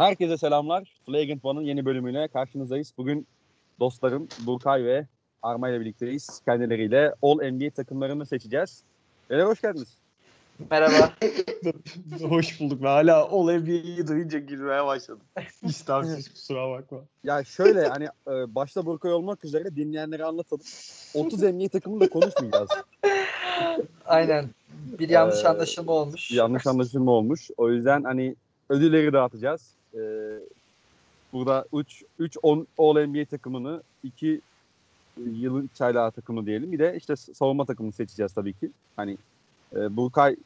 Herkese selamlar. Flagrant One'ın yeni bölümüyle karşınızdayız. Bugün dostlarım Burkay ve Arma ile birlikteyiz. Kendileriyle All NBA takımlarını seçeceğiz. Beyler hoş geldiniz. Merhaba. Hoş bulduk. Ben hala All NBA'yi duyunca gülmeye başladım. İstemsiz kusura bakma. Ya şöyle hani e, başta Burkay olmak üzere dinleyenlere anlatalım. 30 NBA takımını da konuşmayacağız. Aynen. Bir yanlış Ee, anlaşılma olmuş. Yanlış anlaşılma olmuş. O yüzden hani ödülleri dağıtacağız. E, burada 3 3 All NBA takımını 2 yılın çaylağı takımı diyelim. Bir de işte savunma takımını seçeceğiz tabii ki. Hani e, Burkay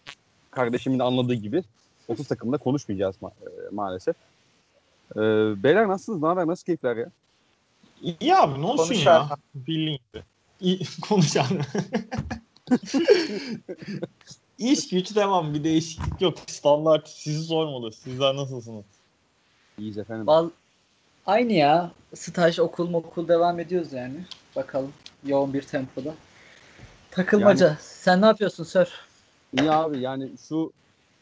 kardeşimin de anladığı gibi 30 takımda konuşmayacağız ma- e, maalesef. E, beyler nasılsınız? Ne haber? Nasıl keyifler ya? İyi abi ne olsun Konuş ya. Bildiğin gibi. İyi. İş güç devam bir değişiklik yok. Standart sizi sormalı. Sizler nasılsınız? İyiyiz efendim. Val Aynı ya. Staj okul okul devam ediyoruz yani. Bakalım. Yoğun bir tempoda. Takılmaca. Sen ne yapıyorsun Sör? İyi abi yani şu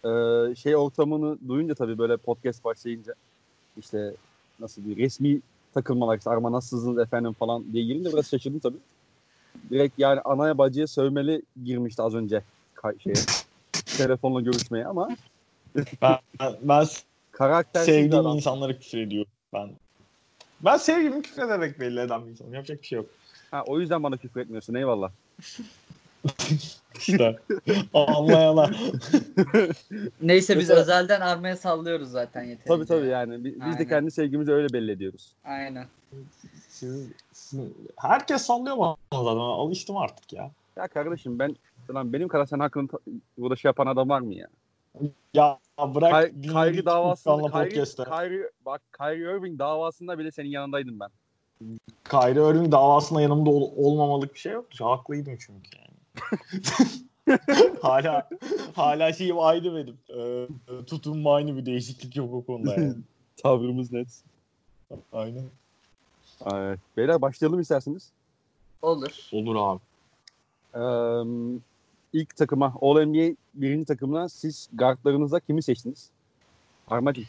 e, şey ortamını duyunca tabii böyle podcast başlayınca işte nasıl bir resmi takılmalar işte Arma nasılsınız efendim falan diye girince biraz şaşırdım tabii. Direkt yani anaya bacıya sövmeli girmişti az önce şeye, telefonla görüşmeye ama Ben, ben karaktersiz sevdiğim adam. insanlara küfür ediyorum. Ben ben sevgimi küfür ederek belli eden bir insanım. Yapacak bir şey yok. Ha, o yüzden bana küfür etmiyorsun eyvallah. İşte anlayana. Neyse biz Mesela- özelden armaya sallıyoruz zaten yeterince. Tabii tabii yani bi- biz, de kendi sevgimizi öyle belli ediyoruz. Aynen. Siz, herkes sallıyor bana zaten. Alıştım artık ya. Ya kardeşim ben lan benim kadar sen hakkını ta- burada şey yapan adam var mı ya? Ya bırak Kay, Kyrie davasında Kyrie. Kyrie, bak Kyrie Irving davasında bile senin yanındaydım ben. Kyrie Irving davasında yanımda ol- olmamalık bir şey yoktu. Haklıydım çünkü yani. hala hala şeyim aynı benim. Ee, tutum aynı bir değişiklik yok o konuda yani. Tavrımız net. Aynen. Evet. Beyler başlayalım isterseniz. Olur. Olur abi. Ee, ilk takıma, All NBA birinci takımına siz guardlarınıza kimi seçtiniz? Armacı.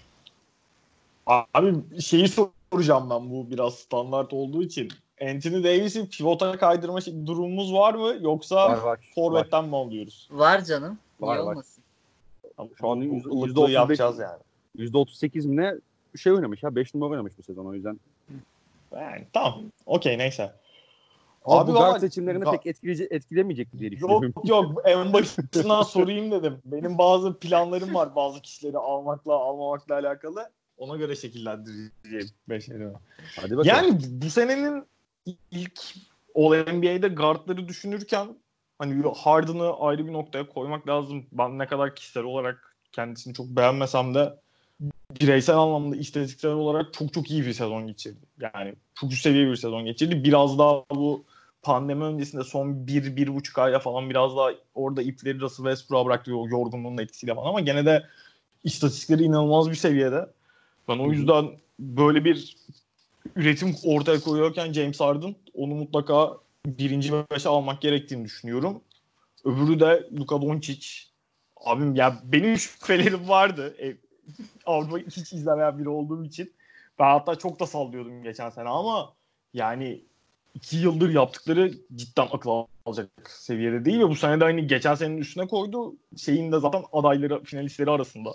Abi şeyi soracağım ben bu biraz standart olduğu için. Anthony Davis'i pivota kaydırma şey- durumumuz var mı? Yoksa Var var. var. forvetten mi alıyoruz? Var canım. Var, Niye var. olmasın? Şu an Bu yüz- ılıklığı yüzde otuz beş- yapacağız yani. %38 mi ne şey oynamış ya. 5 numara oynamış bu sezon o yüzden. Yani tamam. Okey neyse. Abi, Abi bu guard seçimlerini pek etkileyecek, etkilemeyecek diye düşünüyorum. Yok yok en başından sorayım dedim. Benim bazı planlarım var bazı kişileri almakla almamakla alakalı. Ona göre şekillendireceğim beşerimi. Hadi bakalım. Yani bu senenin ilk All NBA'de guardları düşünürken hani Harden'ı ayrı bir noktaya koymak lazım. Ben ne kadar kişisel olarak kendisini çok beğenmesem de bireysel anlamda istatistiksel olarak çok çok iyi bir sezon geçirdi. Yani çok üst seviye bir sezon geçirdi. Biraz daha bu pandemi öncesinde son bir, bir buçuk ayda falan biraz daha orada ipleri Russell Westbrook'a bıraktı o yorgunluğun etkisiyle falan ama gene de istatistikleri inanılmaz bir seviyede. Ben o yüzden böyle bir üretim ortaya koyuyorken James Harden onu mutlaka birinci beşe almak gerektiğini düşünüyorum. Öbürü de Luka Doncic. Abim ya benim şüphelerim vardı. E, Avrupa hiç izlemeyen biri olduğum için. Ben hatta çok da sallıyordum geçen sene ama yani iki yıldır yaptıkları cidden akıl alacak seviyede değil ve bu sene de hani geçen senenin üstüne koydu. Şeyin de zaten adayları, finalistleri arasında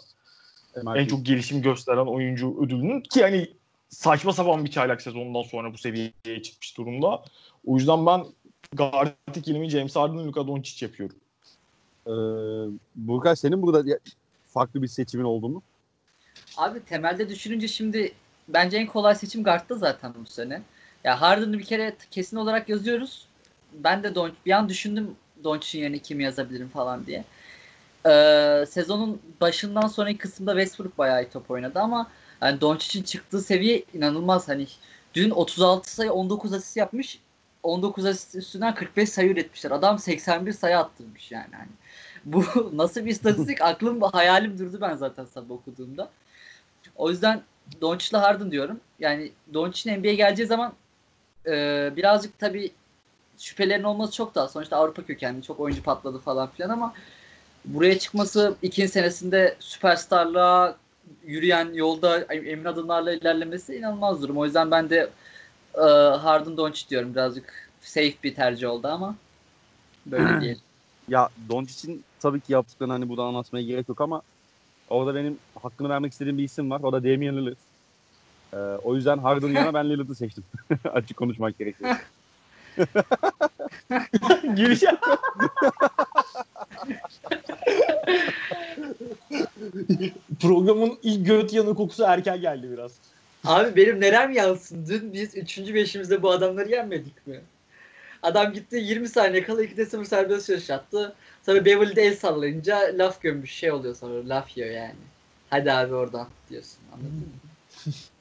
en çok gelişim gösteren oyuncu ödülünün ki hani saçma sapan bir çaylak sezonundan sonra bu seviyeye çıkmış durumda. O yüzden ben guard ikilimi James Harden, Luka Doncic yapıyorum. Ee, Burkay senin burada farklı bir seçimin oldu mu? Abi temelde düşününce şimdi bence en kolay seçim guard'da zaten bu sene. Ya Harden'ı bir kere kesin olarak yazıyoruz. Ben de Don bir an düşündüm Doncic'in yerine kimi yazabilirim falan diye. Ee, sezonun başından sonraki kısımda Westbrook bayağı iyi top oynadı ama yani Doncic'in çıktığı seviye inanılmaz. Hani dün 36 sayı 19 asist yapmış. 19 asist üstünden 45 sayı üretmişler. Adam 81 sayı attırmış yani. Hani bu nasıl bir istatistik? Aklım hayalim durdu ben zaten sabah okuduğumda. O yüzden Doncic'le Harden diyorum. Yani Doncic'in NBA'ye geleceği zaman e, birazcık tabii şüphelerin olması çok daha. Sonuçta Avrupa kökenli. Çok oyuncu patladı falan filan ama buraya çıkması ikinci senesinde süperstarlığa yürüyen yolda emin adımlarla ilerlemesi inanılmaz durum. O yüzden ben de e, Harden Doncic diyorum. Birazcık safe bir tercih oldu ama böyle diyelim. Ya Doncic'in tabii ki yaptıklarını hani buradan anlatmaya gerek yok ama orada benim hakkını vermek istediğim bir isim var. O da Damian Lillard. Ee, o yüzden Harden'ın yanına ben Lillard'ı seçtim. Açık konuşmak gerekiyor. Giriş Programın ilk göt yanı kokusu erken geldi biraz. Abi benim nerem yansın? Dün biz 3. beşimizde bu adamları yenmedik mi? Adam gitti 20 saniye kala 2'de 0 serbest yarış attı. Sonra Beverly'de el sallayınca laf gömmüş şey oluyor sonra laf yiyor yani. Hadi abi oradan diyorsun anladın mı?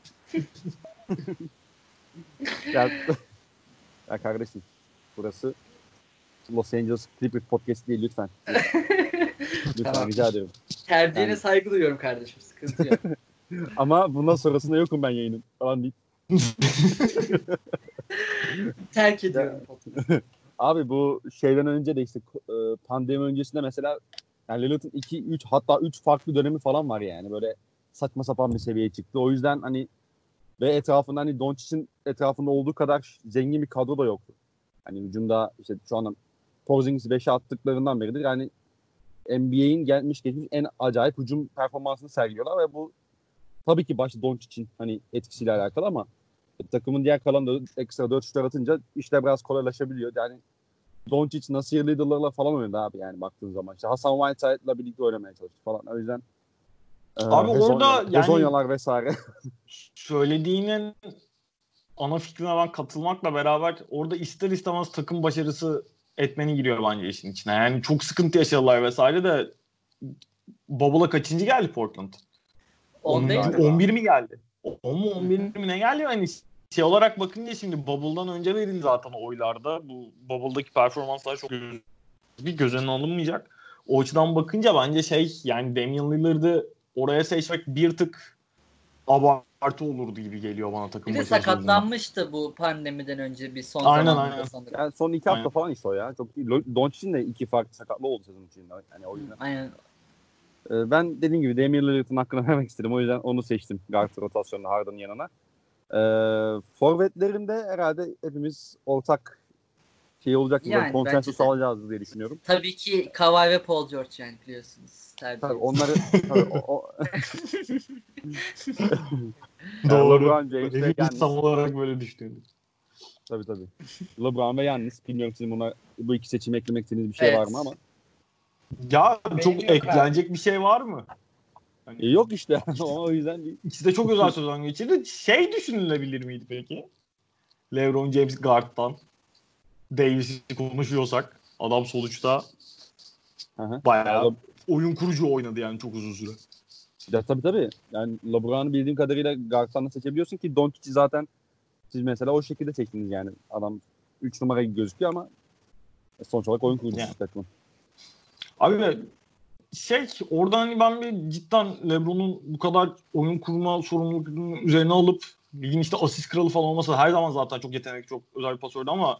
ya, ya kardeşim burası Los Angeles Clippers podcast değil lütfen. lütfen Tamam. rica ediyorum. Tercihine Yani- saygı duyuyorum kardeşim sıkıntı yok. Ama bundan sonrasında yokum ben yayının falan deyip. Terk ediyorum. Abi bu şeyden önce de işte e, pandemi öncesinde mesela yani Lillard'ın 2 3 hatta 3 farklı dönemi falan var yani. Böyle saçma sapan bir seviyeye çıktı. O yüzden hani ve etrafında hani Doncic'in etrafında olduğu kadar zengin bir kadro da yoktu. Hani hücumda işte şu anda Porzingis'i 5'e attıklarından beridir yani NBA'in gelmiş geçmiş en acayip hücum performansını sergiliyorlar ve bu tabii ki başta Doncic'in hani etkisiyle alakalı ama takımın diğer kalan da ekstra 4 şutlar atınca işler biraz kolaylaşabiliyor. Yani Doncic Nasir Lidl'larla falan oynadı abi yani baktığın zaman. İşte Hasan Whiteside'la birlikte oynamaya çalıştı falan. O yüzden Abi orada Hezonyalar- yani- Hezonyalar vesaire. Söylediğinin ana fikrine ben katılmakla beraber orada ister istemez takım başarısı etmeni giriyor bence işin içine. Yani çok sıkıntı yaşadılar vesaire de Bubble'a kaçıncı geldi Portland? 10 değil mi? 11 mi geldi? 10 mu 11 mi ne geldi? Hani şey olarak bakınca şimdi Bubble'dan önce verildi zaten oylarda. Bu Bubble'daki performanslar çok bir göz önüne alınmayacak. O açıdan bakınca bence şey yani Damian Lillard'ı oraya seçmek bir tık abartı olurdu gibi geliyor bana takım Bir de başarısı yüzünden. sakatlanmıştı bu pandemiden önce bir son Aynen, zamanlarda aynen. sanırım. Yani son iki hafta Aynen. falan işte o ya. Çok Doncic'in de iki farklı sakatlığı oldu sezon içinde. Yani o yüzden. Aynen. E, ben dediğim gibi Damian Lillard'ın hakkını vermek istedim. O yüzden onu seçtim. Guard rotasyonunda Harden'ın yanına. E, forvetlerinde herhalde hepimiz ortak şey olacak. Yani Yani, konsensus alacağız diye düşünüyorum. Tabii ki Kawhi ve Paul George yani biliyorsunuz. Tercih. Tabii onları tabii, o, o, Doğru. LeBron James ve Hepimiz Giannis. tam olarak böyle düşünüyoruz. Tabii tabii. LeBron ve Yannis. Bilmiyorum sizin buna bu iki seçimi eklemek istediğiniz bir şey Evet. var mı ama. Ya Benim çok eklenecek bir şey var mı? Hani E, yok işte. o yüzden değil. İkisi de çok özel sezon geçirdi. Şey düşünülebilir miydi peki? LeBron James guard'dan Davis'i konuşuyorsak adam sonuçta hı. bayağı oyun kurucu oynadı yani çok uzun süre. Ya, tabii tabii. Yani LeBron'u bildiğim kadarıyla guard'tan da seçebiliyorsun ki Doncic'i zaten siz mesela o şekilde seçtiniz yani. Adam 3 numara gibi gözüküyor ama sonuç olarak oyun kurucusu Yani. takımın. Abi şey orada hani ben bir cidden LeBron'un bu kadar oyun kurma sorumluluğunu üzerine alıp ligin işte asist kralı falan olmasa her zaman zaten çok yetenekli çok özel bir pasördü ama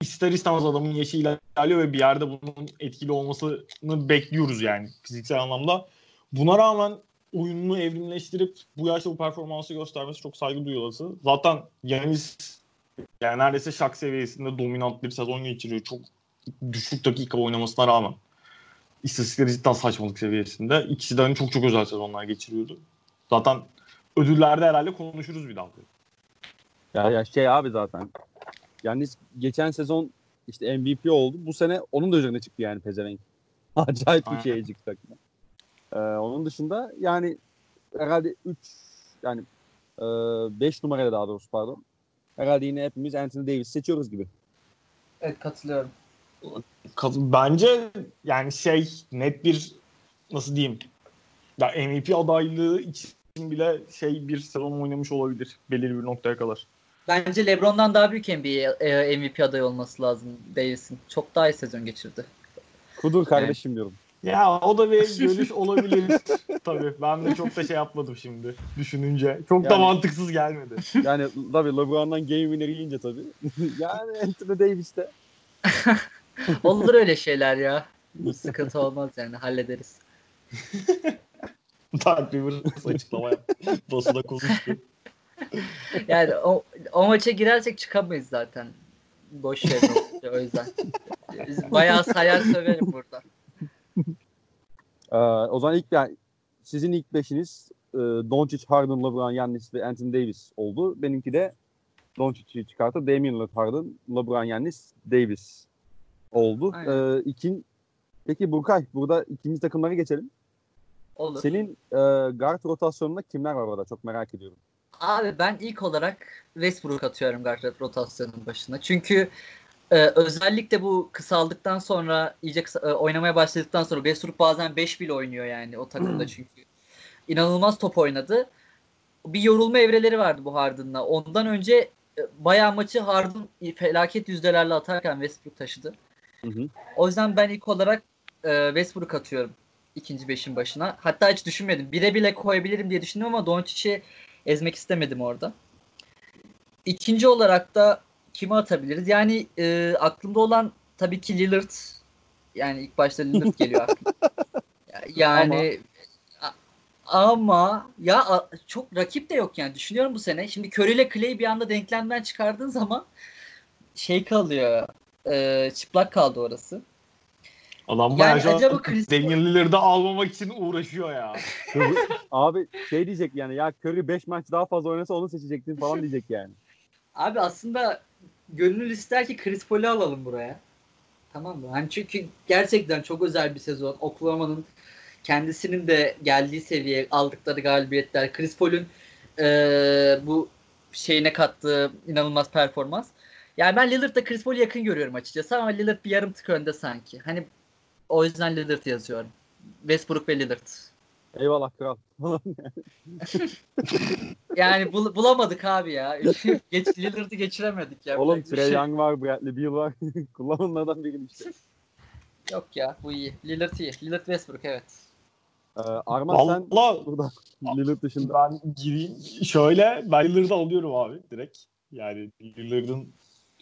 ister istemez adamın yaşı ilerliyor ve bir yerde bunun etkili olmasını bekliyoruz yani fiziksel anlamda. Buna rağmen oyununu evrimleştirip bu yaşta bu performansı göstermesi çok saygı duyulası. Zaten Yanis yani neredeyse şak seviyesinde dominant bir sezon geçiriyor. Çok düşük dakika oynamasına rağmen. İstatistikleri cidden saçmalık seviyesinde. İkisi de hani çok çok özel sezonlar geçiriyordu. Zaten ödüllerde herhalde konuşuruz bir daha. Ya, ya şey abi zaten. Yani geçen sezon işte MVP oldu. Bu sene onun da üzerine çıktı yani pezevenk. Acayip bir şeye çıktı takıma. Ee, onun dışında yani herhalde 3 yani 5 numarayla daha doğrusu pardon. Herhalde yine hepimiz Anthony Davis seçiyoruz gibi. Evet katılıyorum. Kat- Bence yani şey net bir nasıl diyeyim ya MVP adaylığı için bile şey bir sezon oynamış olabilir belirli bir noktaya kadar. Bence LeBron'dan daha büyük NBA e, MVP adayı olması lazım Davis'in. Çok daha iyi sezon geçirdi. Kudur kardeşim diyorum. Ya o da bir görüş olabilir. Tabii ben de çok da şey yapmadım şimdi düşününce. Çok da Yani- mantıksız gelmedi. Yani tabii LeBron'dan game winner yiyince tabii. yani Anthony Davis de Olur öyle şeyler ya. Sıkıntı olmaz yani hallederiz. Dark Rivers açıklama yaptı. Basına konuştu. Yani o, o maça girersek çıkamayız zaten. Boş ver o, o yüzden. Biz bayağı sayar söverim burada. Ee, o zaman ilk yani sizin ilk beşiniz e, Doncic, Harden, LeBron, Yannis ve Anthony Davis oldu. Benimki de Doncic'i çıkartıp Damian Lillard, Harden, LeBron, Yannis, Davis oldu. Aynen. Ee, ikin, peki Burkay burada ikinci takımlara geçelim. Olur. Senin e, guard rotasyonunda kimler var orada? Çok merak ediyorum. Abi ben ilk olarak Westbrook atıyorum guard rotasyonun başına. Çünkü e, özellikle bu kısaldıktan sonra iyice kısa- e, oynamaya başladıktan sonra Westbrook bazen 5 bile oynuyor yani o takımda çünkü. İnanılmaz top oynadı. Bir yorulma evreleri vardı bu Harden'la. Ondan önce e, bayağı maçı Harden felaket yüzdelerle atarken Westbrook taşıdı. Hı hı. O yüzden ben ilk olarak e, Westbrook atıyorum ikinci beşin başına. Hatta hiç düşünmedim. Bire bile koyabilirim diye düşündüm ama Doncic'i ezmek istemedim orada. İkinci olarak da kimi atabiliriz? Yani e, aklımda olan tabii ki Lillard. Yani ilk başta Lillard geliyor aklıma. Ya- Yani a- ama ya a- çok rakip de yok yani düşünüyorum bu sene. Şimdi Curry ile Clay bir anda denklemden çıkardığın zaman şey kalıyor. e, çıplak kaldı orası. Adam Yani bayağı acaba Chris Damian Lillard'ı almamak için uğraşıyor ya. Abi şey diyecek yani ya Curry 5 maç daha fazla oynasa onu seçecektin falan diyecek yani. Abi aslında gönül ister ki Chris Paul'u alalım buraya. Tamam mı? Hani çünkü gerçekten çok özel bir sezon. Oklahoma'nın kendisinin de geldiği seviye aldıkları galibiyetler. Chris Paul'un eee, bu şeyine kattığı inanılmaz performans. Yani ben Lillard'da Chris Paul'u yakın görüyorum açıkçası ama Lillard bir yarım tık önde sanki. Hani o yüzden Lillard yazıyorum. Westbrook ve Lillard. Eyvallah kral. Yani bul- bulamadık abi ya. Geç, Lillard'ı geçiremedik ya. Oğlum Trey şey Young var, Bradley Beal var. Kullananlardan birini işte. Yok ya bu iyi. Lillard iyi. Lillard Westbrook evet. Ee, Arman sen Valla burada Lillard dışında. ben gireyim. Şöyle ben Lillard'ı alıyorum abi direkt. Yani Lillard'ın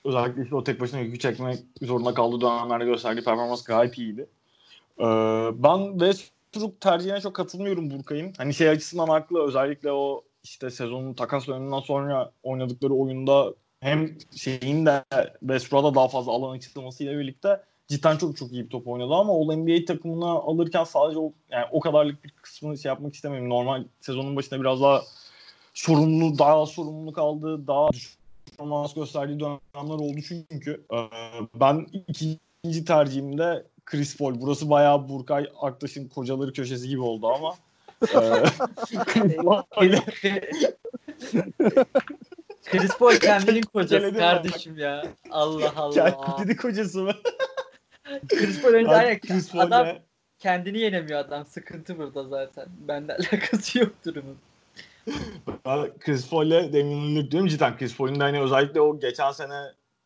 özellikle işte o tek başına yükü çekmek zorunda kaldığı dönemlerde gösterdiği performans gayet iyiydi. Ee, ben Westbrook tercihine çok katılmıyorum Burkay'ın. Hani şey açısından haklı özellikle o işte sezonun takas döneminden sonra oynadıkları oyunda hem şeyin de Westbrook'a da daha fazla alan açılmasıyla birlikte cidden çok çok iyi bir top oynadı ama All NBA takımına alırken sadece o, yani o kadarlık bir kısmını şey yapmak istemiyorum. Normal sezonun başında biraz daha sorumlu, daha sorumluluk aldı, daha düşük performans gösterdiği dönemler oldu çünkü. Ee, ben ikinci tercihimde Chris Paul. Burası bayağı Burkay Aktaş'ın kocaları köşesi gibi oldu ama. ee, Chris Paul kendinin kocası kardeşim ya. Allah Allah. kendi kocası mı? Chris Paul önce aynen, Chris adam Paul'e kendini yenemiyor adam. Sıkıntı burada zaten. Bende alakası yok durumun. Chris Paul'le Damian Lillard diyorum. Cidden Chris Paul'un da hani özellikle o geçen sene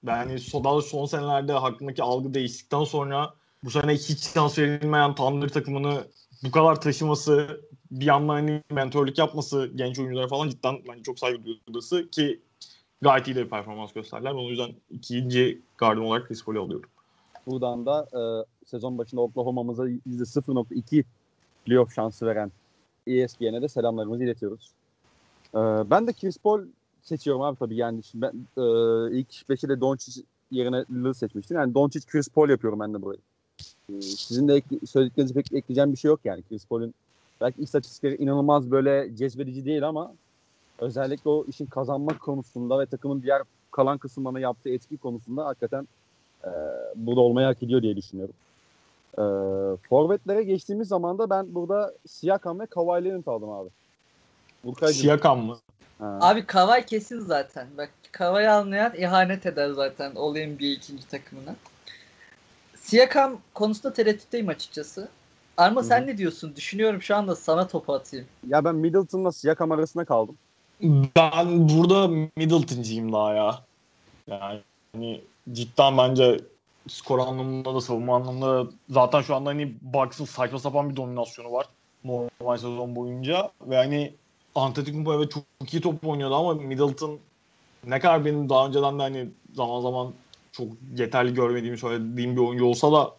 yani son, son senelerde hakkındaki algı değiştikten sonra bu sene hiç şans verilmeyen Thunder takımını bu kadar taşıması bir yandan hani mentörlük yapması genç oyuncular falan cidden bence çok saygı duyulması ki gayet iyi de bir performans gösterdiler. O yüzden ikinci gardım olarak Chris Paul'u alıyorum. Buradan da e, sezon başında Oklahoma'mıza %0.2 playoff şansı veren ESPN'e de selamlarımızı iletiyoruz. E, ben de Chris Paul seçiyorum abi tabii yani. Ben e, ilk beşi de Doncic yerine Lillard seçmiştim. Yani Doncic Chris Paul yapıyorum ben de burayı. E, sizin de ekle- söylediklerinizi pek ekleyeceğim bir şey yok yani. Chris Paul'un belki istatistikleri inanılmaz böyle cezbedici değil ama özellikle o işin kazanmak konusunda ve takımın diğer kalan kısımlarına yaptığı etki konusunda hakikaten e, burada olmayı hak ediyor diye düşünüyorum. E, forvetlere geçtiğimiz zaman da ben burada Siakam ve Kawhi Leonard aldım abi. Burkaycığım. Siakam mı? Ha. Abi Kavay kesin zaten. Bak Kavay almayan ihanet eder zaten All NBA ikinci takımına. Siakam konusunda tereddütteyim açıkçası. Arma Hı hı. sen ne diyorsun? Düşünüyorum şu anda sana topu atayım. Ya ben Middleton'la Siakam arasında kaldım. Ben burada Middleton'cıyım daha ya. Yani hani cidden bence skor anlamında da savunma anlamında da zaten şu anda hani Bucks'ın saçma sapan bir dominasyonu var normal sezon boyunca ve hani Antetokounmpo evet çok iyi top oynuyordu ama Middleton ne kadar benim daha önceden de hani zaman zaman çok yeterli görmediğimi söylediğim bir oyuncu olsa da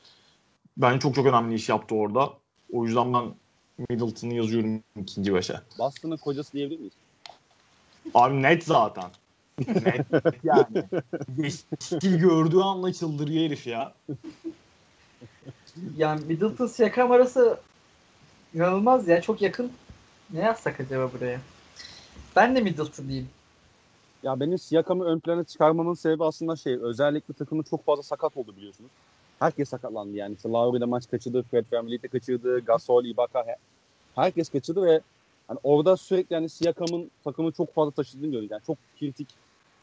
ben çok çok önemli iş yaptı orada. O yüzden ben Middleton'ı yazıyorum ikinci başa. Boston'ın kocası diyebilir miyiz? Abi net zaten. net yani. Yeşil gördüğü anla çıldırıyor herif ya. Yani Middleton Siakam arası inanılmaz ya. Çok yakın. Ne yazsak acaba buraya? Ben de Middleton diyeyim. Ya benim Siakam'ı ön plana çıkarmamın sebebi aslında şey özellikle takımın çok fazla sakat oldu biliyorsunuz. Herkes sakatlandı yani. İşte Lowry'de maç kaçırdı, Fred VanVleet'e kaçırdı, Gasol, Ibaka he- herkes kaçırdı ve hani orada sürekli yani Siakam'ın takımı çok fazla taşıdığını gördük. Yani çok kritik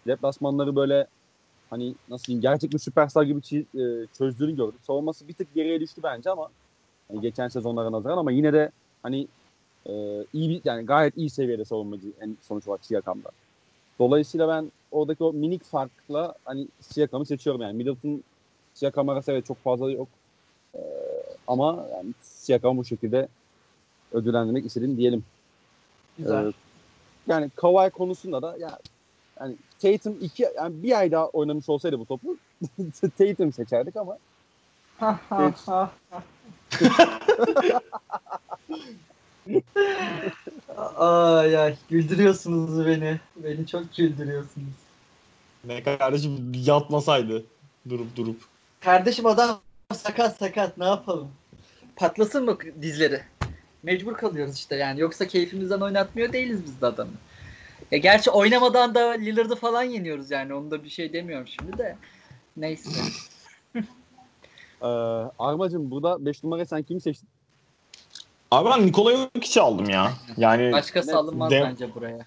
deplasmanları böyle hani nasıl diyeyim gerçek bir süperstar gibi çi- e, çözdüğünü gördük. Savunması bir tık geriye düştü bence ama hani geçen sezonlara nazaran ama yine de hani e, iyi bir yani gayet iyi seviyede savunmacı en sonuç olarak Siakam'da. Dolayısıyla ben oradaki o minik farkla hani Siakam'ı seçiyorum yani. Middleton Siakam arası evet çok fazla yok. Ee, ama yani Siakam'ı bu şekilde ödüllendirmek istedim diyelim. Güzel. Ee, yani Kawhi konusunda da ya yani Tatum iki yani bir ay daha oynamış olsaydı bu topu Tatum seçerdik ama ha. Ay ay güldürüyorsunuz beni. Beni çok güldürüyorsunuz. Ne kardeşim yatmasaydı durup durup. Kardeşim adam sakat sakat ne yapalım? Patlasın mı dizleri? Mecbur kalıyoruz işte yani. Yoksa keyfimizden oynatmıyor değiliz biz de adamı. Ya gerçi oynamadan da Lillard'ı falan yeniyoruz yani. Onda bir şey demiyorum şimdi de. Neyse. e, Armacım burada 5 numara sen kimi seçtin? Abi ben Nikola Jokic'i aldım ya. Yani Başkası alınmaz de- bence buraya.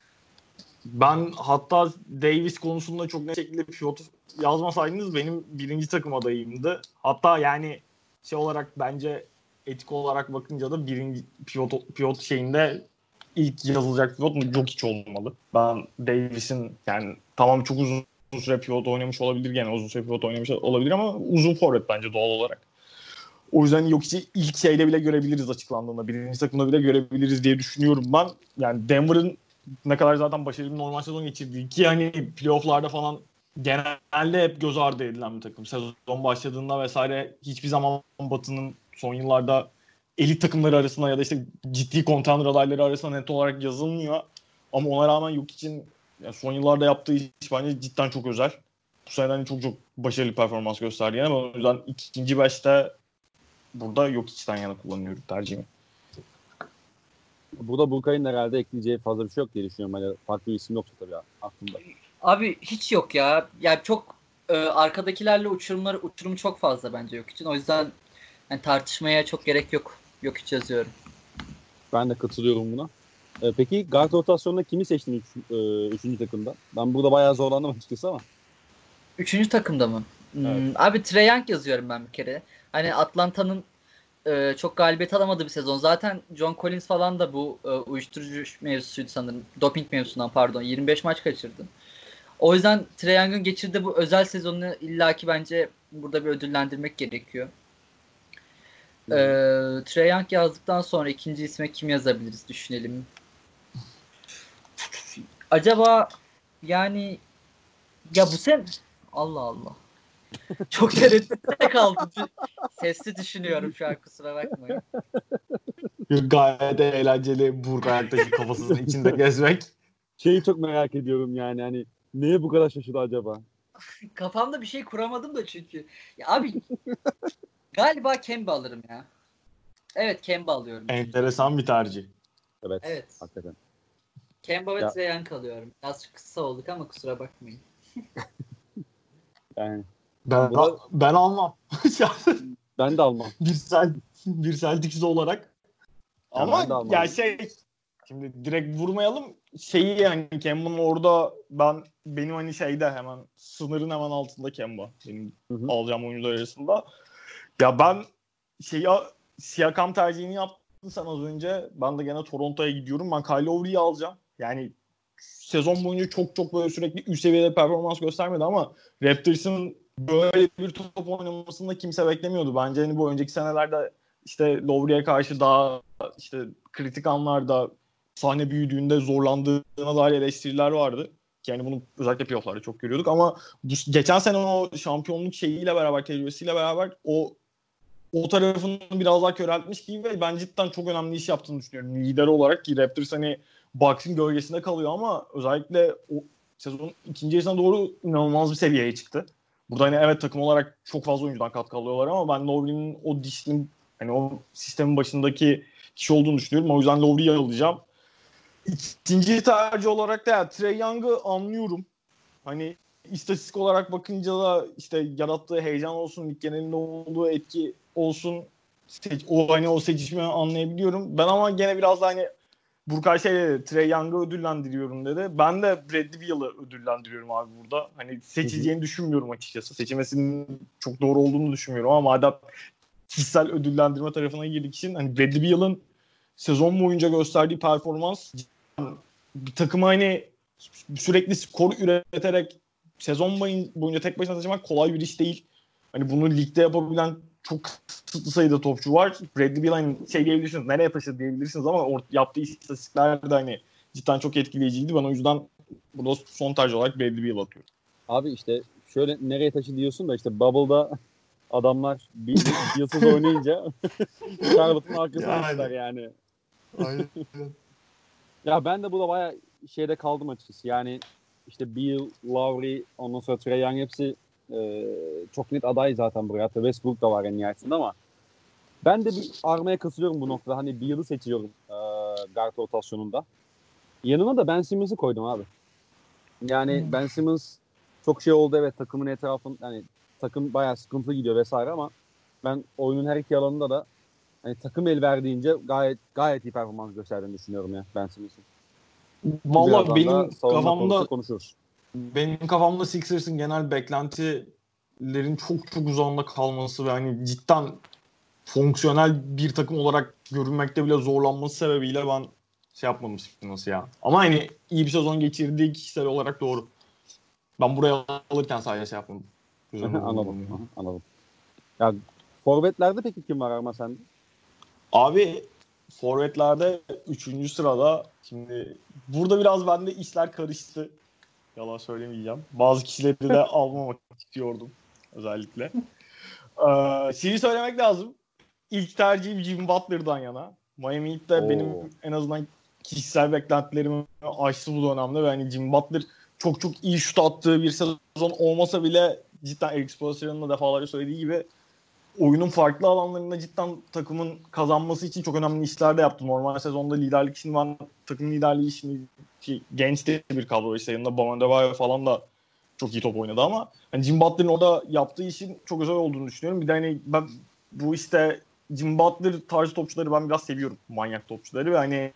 ben hatta Davis konusunda çok net şekilde pivot yazmasaydınız benim birinci takım adayımdı. Hatta yani şey olarak bence etik olarak bakınca da birinci pivot, pivot şeyinde ilk yazılacak pivot Jokic olmalı. Ben Davis'in yani tamam çok uzun süre pivot oynamış olabilir gene uzun süre pivot oynamış olabilir ama uzun forvet bence doğal olarak. O yüzden Jokic'i ilk şeyde bile görebiliriz açıklandığında. Birinci takımda bile görebiliriz diye düşünüyorum ben. Yani Denver'ın ne kadar zaten başarılı bir normal sezon geçirdiği ki hani playofflarda falan genelde hep göz ardı edilen bir takım. Sezon başladığında vesaire hiçbir zaman Batı'nın son yıllarda elit takımları arasında ya da işte ciddi contender adayları arasında net olarak yazılmıyor. Ama ona rağmen yok için yani son yıllarda yaptığı iş bence cidden çok özel. Bu sene hani çok çok başarılı performans gösterdi. Yani o yüzden ikinci beşte burada yok içten yana kullanıyorum tercihimi. Burada Burkay'ın herhalde ekleyeceği fazla bir şey yok diye düşünüyorum. Hani farklı bir isim yoksa tabii aklımda. Abi hiç yok ya. Yani çok e, arkadakilerle uçurumları uçurum çok fazla bence yok için. O yüzden yani tartışmaya çok gerek yok. Yok hiç yazıyorum. Ben de katılıyorum buna. Ee, peki guard rotasyonunda kimi seçtin üç, e, üçüncü takımda? Ben burada bayağı zorlandım açıkçası ama. Üçüncü takımda mı? Hmm, Evet. Abi Trae Young yazıyorum ben bir kere. Hani Atlanta'nın e, çok galibiyet alamadığı bir sezon. Zaten John Collins falan da bu e, uyuşturucu mevzusuydu sanırım. Doping mevzusundan pardon. 25 maç kaçırdı. O yüzden Trae Young'ın geçirdiği bu özel sezonunu illaki bence burada bir ödüllendirmek gerekiyor. Ee, Trae Young yazdıktan sonra ikinci isme kim yazabiliriz düşünelim. Acaba yani ya bu sen Allah Allah. Çok tereddütte kaldım. Sesli düşünüyorum şu an kusura bakmayın. Gayet eğlenceli Burka yaklaşık kafasının içinde gezmek. Şeyi çok merak ediyorum yani hani neye bu kadar şaşırdı acaba? Kafamda bir şey kuramadım da çünkü. Ya abi galiba Kemba alırım ya. Evet Kemba alıyorum. Enteresan bir tercih. Evet. Evet. Hakikaten. Kemba ve Ya- Trae Young alıyorum. Biraz kısa olduk ama kusura bakmayın. Yani Ben Buna- ben almam. ben de almam. bir sel bir Celtics'li olarak. Ya Ama almam. ya şey şimdi direkt vurmayalım. Şeyi yani Kemba'nın orada ben benim hani şeyde hemen sınırın hemen altında Kemba. Benim Hı hı. alacağım oyuncular arasında. Ya ben şeyi Siakam tercihini yaptın sen az önce. Ben de gene Toronto'ya gidiyorum. Ben Kyle Lowry'yi alacağım. Yani sezon boyunca çok çok böyle sürekli üst seviyede performans göstermedi ama Raptors'ın böyle bir top oynamasını da kimse beklemiyordu. Bence hani bu önceki senelerde işte Lowry'e karşı daha işte kritik anlarda sahne büyüdüğünde zorlandığına dair eleştiriler vardı. Yani bunu özellikle playoff'larda çok görüyorduk ama bu, geçen sene o şampiyonluk şeyiyle beraber, tecrübesiyle beraber o o tarafını biraz daha köreltmiş gibi ve ben cidden çok önemli iş yaptığını düşünüyorum. Lider olarak ki Raptors hani Bucks'ın gölgesinde kalıyor ama özellikle o sezonun ikinci yarısına doğru inanılmaz bir seviyeye çıktı. Burada hani evet takım olarak çok fazla oyuncudan katkı alıyorlar ama ben Lowry'nin o disiplin hani o sistemin başındaki kişi olduğunu düşünüyorum. O yüzden Lowry'yi alacağım. İkinci tercih olarak da yani Trey Young'ı anlıyorum. Hani istatistik olarak bakınca da işte yarattığı heyecan olsun, lig genelinde olduğu etki olsun o hani o seçimi anlayabiliyorum. Ben ama gene biraz da hani Burkay şey dedi, Trey Young'ı ödüllendiriyorum dedi. Ben de Bradley Beal'ı ödüllendiriyorum abi burada. Hani seçeceğini düşünmüyorum açıkçası. Seçilmesinin çok doğru olduğunu düşünmüyorum ama madem kişisel ödüllendirme tarafına girdik için hani Bradley Beal'ın sezon boyunca gösterdiği performans bir takıma hani sürekli skor üreterek sezon boyunca tek başına taşımak kolay bir iş değil. Hani bunu ligde yapabilen çok kısıtlı sayıda topçu var. Bradley Beal hani şey diyebilirsiniz nereye taşıdı diyebilirsiniz ama or- yaptığı istatistikler de hani cidden çok etkileyiciydi. Ben o yüzden burada son tercih olarak Bradley Beal atıyorum. Abi işte şöyle nereye taşı diyorsun da işte Bubble'da adamlar bir, yılsız oynayınca Charlotte'ın arkasına Yani. düştüler yani. Aynen. Ya ben de burada baya şeyde kaldım açıkçası. Yani işte Beal, Lowry, ondan sonra Trae Young hepsi e, çok net aday zaten buraya. Hatta Westbrook da var en nihayetinde ama ben de bir armaya katılıyorum bu noktada. Hani Beal'ı seçiyorum e, guard rotasyonunda. Yanına da Ben Simmons'ı koydum abi. Yani Hmm. Ben Simmons çok şey oldu evet takımın etrafın yani takım bayağı sıkıntılı gidiyor vesaire ama ben oyunun her iki alanında da hani takım el verdiğince gayet gayet iyi performans gösterdiğini düşünüyorum ya Ben Simmons'ın. Valla benim kafamda konuşuruz. Benim kafamda Sixers'ın genel beklentilerin çok çok uzağında kalması ve hani cidden fonksiyonel bir takım olarak görünmekte bile zorlanması sebebiyle ben şey yapmadım nasıl ya. Ama hani iyi bir sezon geçirdiği kişisel olarak doğru. Ben buraya alırken sadece şey yapmadım. Anladım. Anladım. Ya forvetlerde peki kim var Arma sende? Abi forvetlerde 3. sırada şimdi burada biraz bende işler karıştı. Yalan söylemeyeceğim. Bazı kişileri de almamak istiyordum özellikle. Ee, şeyi söylemek lazım. İlk tercihim Jim Butler'dan yana. Miami Heat de Oo. benim en azından kişisel beklentilerimi aştı bu dönemde. Ve hani Jim Butler çok çok iyi şut attığı bir sezon olmasa bile cidden Eric Spoelstra'nın da defalarca söylediği gibi oyunun farklı alanlarında cidden takımın kazanması için çok önemli işler de yaptı. Normal sezonda liderlik işini ben takım liderliği işini ki genç de bir kadro işte yanında Bam Adebayo falan da çok iyi top oynadı ama hani Jim Butler'ın orada yaptığı işin çok özel olduğunu düşünüyorum. Bir de hani ben bu işte Jim Butler tarzı topçuları ben biraz seviyorum. Manyak topçuları ve hani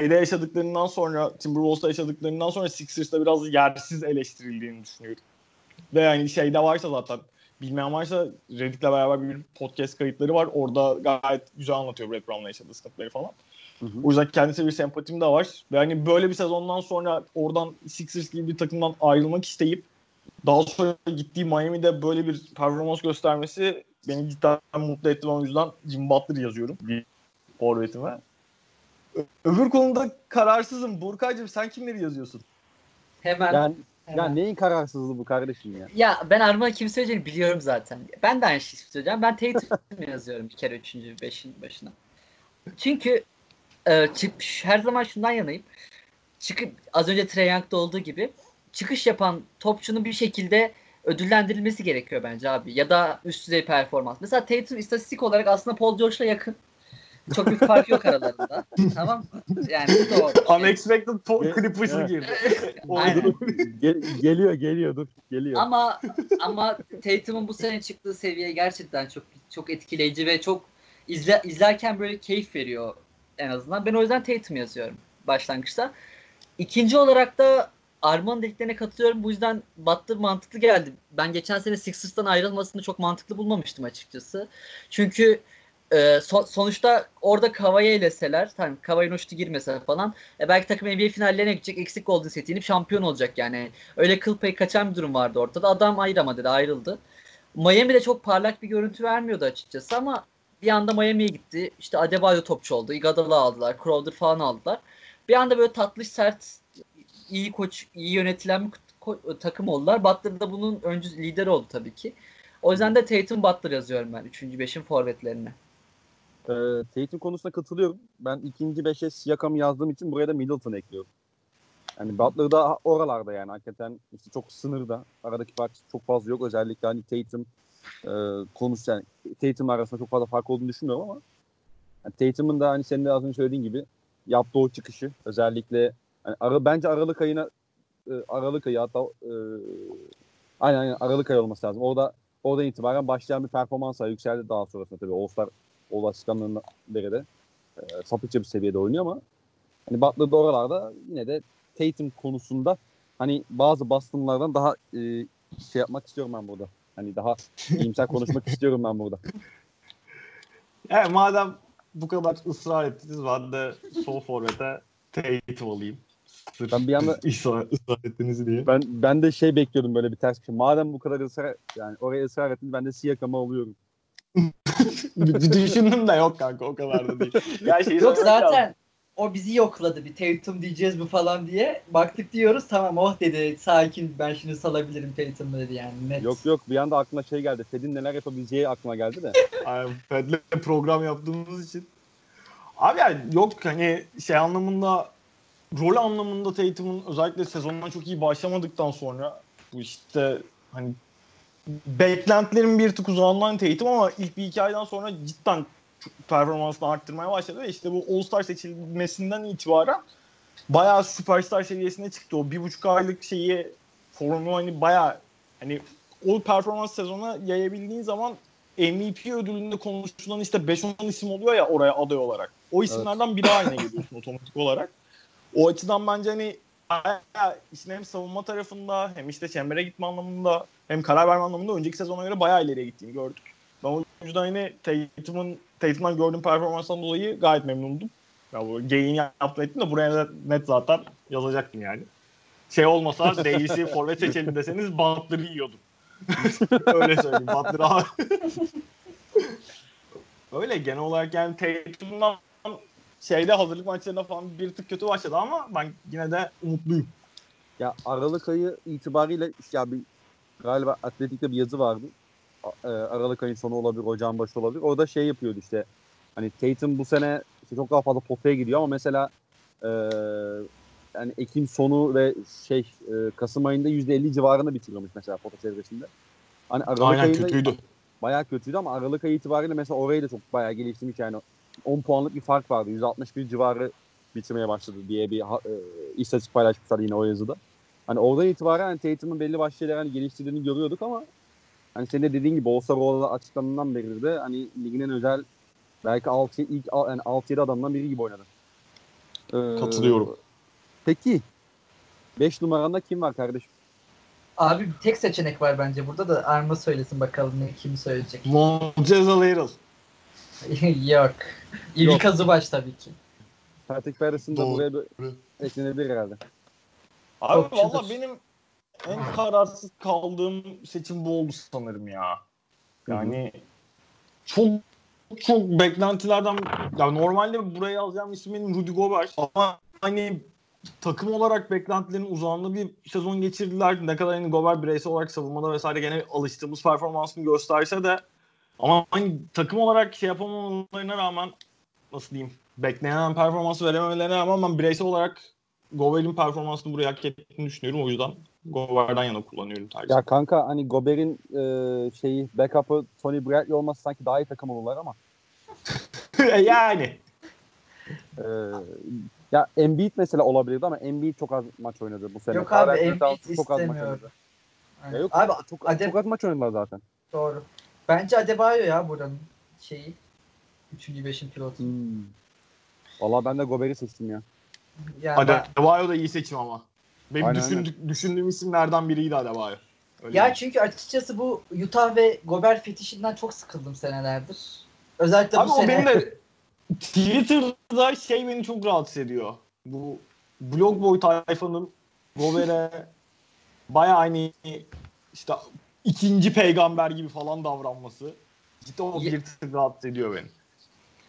şeyde yaşadıklarından sonra Timberwolves'ta yaşadıklarından sonra Sixers'ta biraz yersiz eleştirildiğini düşünüyorum. Ve yani şeyde varsa zaten bilmeyen varsa Reddit'le beraber bir podcast kayıtları var. Orada gayet güzel anlatıyor Brett Brown'la yaşadığı sıkıntıları falan. Hı hı. O yüzden kendisine bir sempatim de var. Ve hani böyle bir sezondan sonra oradan Sixers gibi bir takımdan ayrılmak isteyip daha sonra gittiği Miami'de böyle bir performans göstermesi beni cidden mutlu etti. O yüzden Jim Butler yazıyorum bir forvetime. Öbür konuda kararsızım. Burkaycığım sen kimleri yazıyorsun? Hemen. Yani, hemen. ya neyin kararsızlığı bu kardeşim ya? Ya ben Arma'nın kim söyleyeceğini biliyorum zaten. Ben de aynı şeyi söyleyeceğim. Ben Tatum yazıyorum bir kere 3. 5'in başına. Çünkü e, çık, her zaman şundan yanayım. Çıkıp az önce Trae Young'da olduğu gibi çıkış yapan topçunun bir şekilde ödüllendirilmesi gerekiyor bence abi. Ya da üst düzey performans. Mesela Tatum istatistik olarak aslında Paul George'la yakın. Çok büyük fark yok aralarında. tamam mı? Yani bu doğru. Unexpected po-. Clippers'ı Evet. girdi. Aynen. Gel- geliyor geliyor dur geliyor. Ama ama Tatum'un bu sene çıktığı seviye gerçekten çok çok etkileyici ve çok izle, izlerken böyle keyif veriyor en azından. Ben o yüzden Tatum yazıyorum başlangıçta. İkinci olarak da Arma'nın dediklerine katılıyorum. Bu yüzden Butler mantıklı geldi. Ben geçen sene Sixers'tan ayrılmasını çok mantıklı bulmamıştım açıkçası. Çünkü e, so- sonuçta orada Kavai'ye eleseler, tamam Kavai'nin uçtu girmese falan e, belki takım NBA finallerine gidecek, eksik Golden State yenip şampiyon olacak yani. Öyle kıl payı kaçan bir durum vardı ortada. Adam ayrılma dedi, ayrıldı. Miami'de çok parlak bir görüntü vermiyordu açıkçası ama bir anda Miami'ye gitti. İşte Adebayo topçu oldu. Iguodala aldılar. Crowder falan aldılar. Bir anda böyle tatlış, sert, iyi koç, iyi yönetilen bir ko- takım oldular. Butler da bunun öncü lideri oldu tabii ki. O yüzden de Tatum Butler yazıyorum ben 3. 5'in forvetlerine. Ee, Tatum konusuna katılıyorum. Ben ikinci beşe Siakam'ı yazdığım için buraya da Middleton ekliyorum. Yani Butler da oralarda yani hakikaten işte çok sınırda. Aradaki fark çok fazla yok. Özellikle hani Tatum e, konusu yani Tatum arasında çok fazla fark olduğunu düşünmüyorum ama yani Tatum'un da hani senin de az önce söylediğin gibi yaptığı o çıkışı özellikle yani ara, bence Aralık ayına e, Aralık ayı hatta e, aynen aynen Aralık ayı olması lazım. Orada oradan itibaren başlayan bir performans. Yükseldi daha sonrasında tabii. All-Star All Başkanlığı'ndan beri de e, sapıkça bir seviyede oynuyor ama hani Butler da oralarda yine de Tatum konusunda hani bazı Boston'lardan daha e, şey yapmak istiyorum ben burada. Hani daha iyimser konuşmak istiyorum ben burada. Yani madem bu kadar ısrar ettiniz ben de sol forvete Tatum alayım. Sırf Ben bir anda- ısrar, ısrar ettiniz diye. Ben ben de şey bekliyordum böyle bir ters bir şey. Madem bu kadar ısrar yani oraya ısrar ettin ben de Siakam'ı alıyorum. Bir Düşündüm de yok kanka o kadar da değil. Ya şeyi Yok lazım. zaten o bizi yokladı bir Tatum diyeceğiz mi falan diye. Baktık diyoruz tamam oh dedi sakin ben şimdi salabilirim Tatum'u dedi yani net. Yok yok bir anda aklıma şey geldi. Fed'in neler yapabileceği aklıma geldi de. Ay, Fed'le program yaptığımız için. Abi yani yok hani şey anlamında rol anlamında Tatum'un özellikle sezondan çok iyi başlamadıktan sonra bu işte hani beklentilerin bir tık uzağından Tatum ama ilk bir iki aydan sonra cidden performansını arttırmaya başladı ve işte bu All-Star seçilmesinden itibaren bayağı süperstar seviyesine çıktı. O bir buçuk aylık şeyi formu hani bayağı hani o performans sezonuna yayabildiğin zaman MVP ödülünde konuşulan işte 5-10 isim oluyor ya oraya aday olarak. O isimlerden biri haline geliyorsun otomatik olarak. O açıdan bence hani bayağı işin hem savunma tarafında hem işte çembere gitme anlamında hem karar verme anlamında önceki sezona göre bayağı ileriye gittiğini gördük. Ben o yüzden hani Tatum'un Tatum'dan gördüğüm performanstan dolayı gayet memnundum. Ya bu geyin yaptım ettim de buraya da net zaten yazacaktım yani. Şey olmasa Davis'i forvet seçelim deseniz Butler'ı yiyordum. Öyle söyleyeyim. Butler abi. Öyle genel olarak yani Tatum'dan şeyde hazırlık maçlarında falan bir tık kötü başladı ama ben yine de umutluyum. Ya Aralık ayı itibariyle ya bir galiba Atletik'te bir yazı vardı. E, Aralık ayın sonu olabilir, ocağın başı olabilir. Orada şey yapıyordu işte. Hani Tatum bu sene işte çok daha fazla potaya gidiyor ama mesela e, yani Ekim sonu ve şey e, Kasım ayında %50 civarında bitiriyormuş mesela pota çevresinde. Hani Aralık Aynen ayında kötüydü. bayağı kötüydü ama Aralık ayı itibariyle mesela orayı da çok bayağı geliştirmiş yani 10 puanlık bir fark vardı. 161 civarı bitirmeye başladı diye bir e, istatistik paylaşmışlar yine o yazıda. Hani oradan itibaren hani Tatum'un belli başlı şeyler hani geliştirdiğini görüyorduk ama hani senin de dediğin gibi All-Star olarak açıklandığından beri de hani ligin en özel belki 6 ilk yani 6-7 adamdan biri gibi oynadı. Ee, Katılıyorum. Peki 5 numaranda kim var kardeşim? Abi bir tek seçenek var bence burada da Arma söylesin bakalım ne kim söyleyecek. Montez Harrell. Yok. Ivica Zubac tabii ki. Patrick Patterson da Doğru. buraya bir eklenebilir herhalde. Abi Topçudur. valla benim en kararsız kaldığım seçim bu oldu sanırım ya. Yani çok çok beklentilerden ya normalde buraya alacağım isim benim Rudy Gobert ama hani takım olarak beklentilerin uzağında bir sezon geçirdiler. Ne kadar hani Gobert bireysel olarak savunmada vesaire gene alıştığımız performansını gösterse de ama hani takım olarak şey yapamamalarına rağmen nasıl diyeyim beklenen performansı verememelerine rağmen ben bireysel olarak Gobert'in performansını buraya hak ettiğini düşünüyorum. O yüzden Gobert'den yana kullanıyorum tercih. Ya kanka hani Gobert'in e, şeyi backup'ı Tony Bradley olması sanki daha iyi takım olurlar ama yani. e, ya Embiid mesela olabilirdi ama Embiid çok az maç oynadı bu sene. Yok abi Embiid çok az maç oynadı. Yani Ya yok, abi çok, Adem- çok az maç oynadılar zaten. doğru. Bence Adebayo ya buranın şeyi. Üçüncü beşin pilotu. Hmm. Valla ben de Gobert'i seçtim ya. Yani ben- Adebayo da iyi seçim ama. Benim Aynen, düşündük, düşündüğüm isimlerden biriydi Adebayo. Öyle Ya diyeyim. çünkü açıkçası bu Utah ve Gobert fetişinden çok sıkıldım senelerdir. Özellikle Abi bu o sene. benim de Twitter'da şey beni çok rahatsız ediyor. Bu blog boy tayfanın Gobert'e baya hani işte ikinci peygamber gibi falan davranması. Cidden o bir tık rahatsız ediyor beni.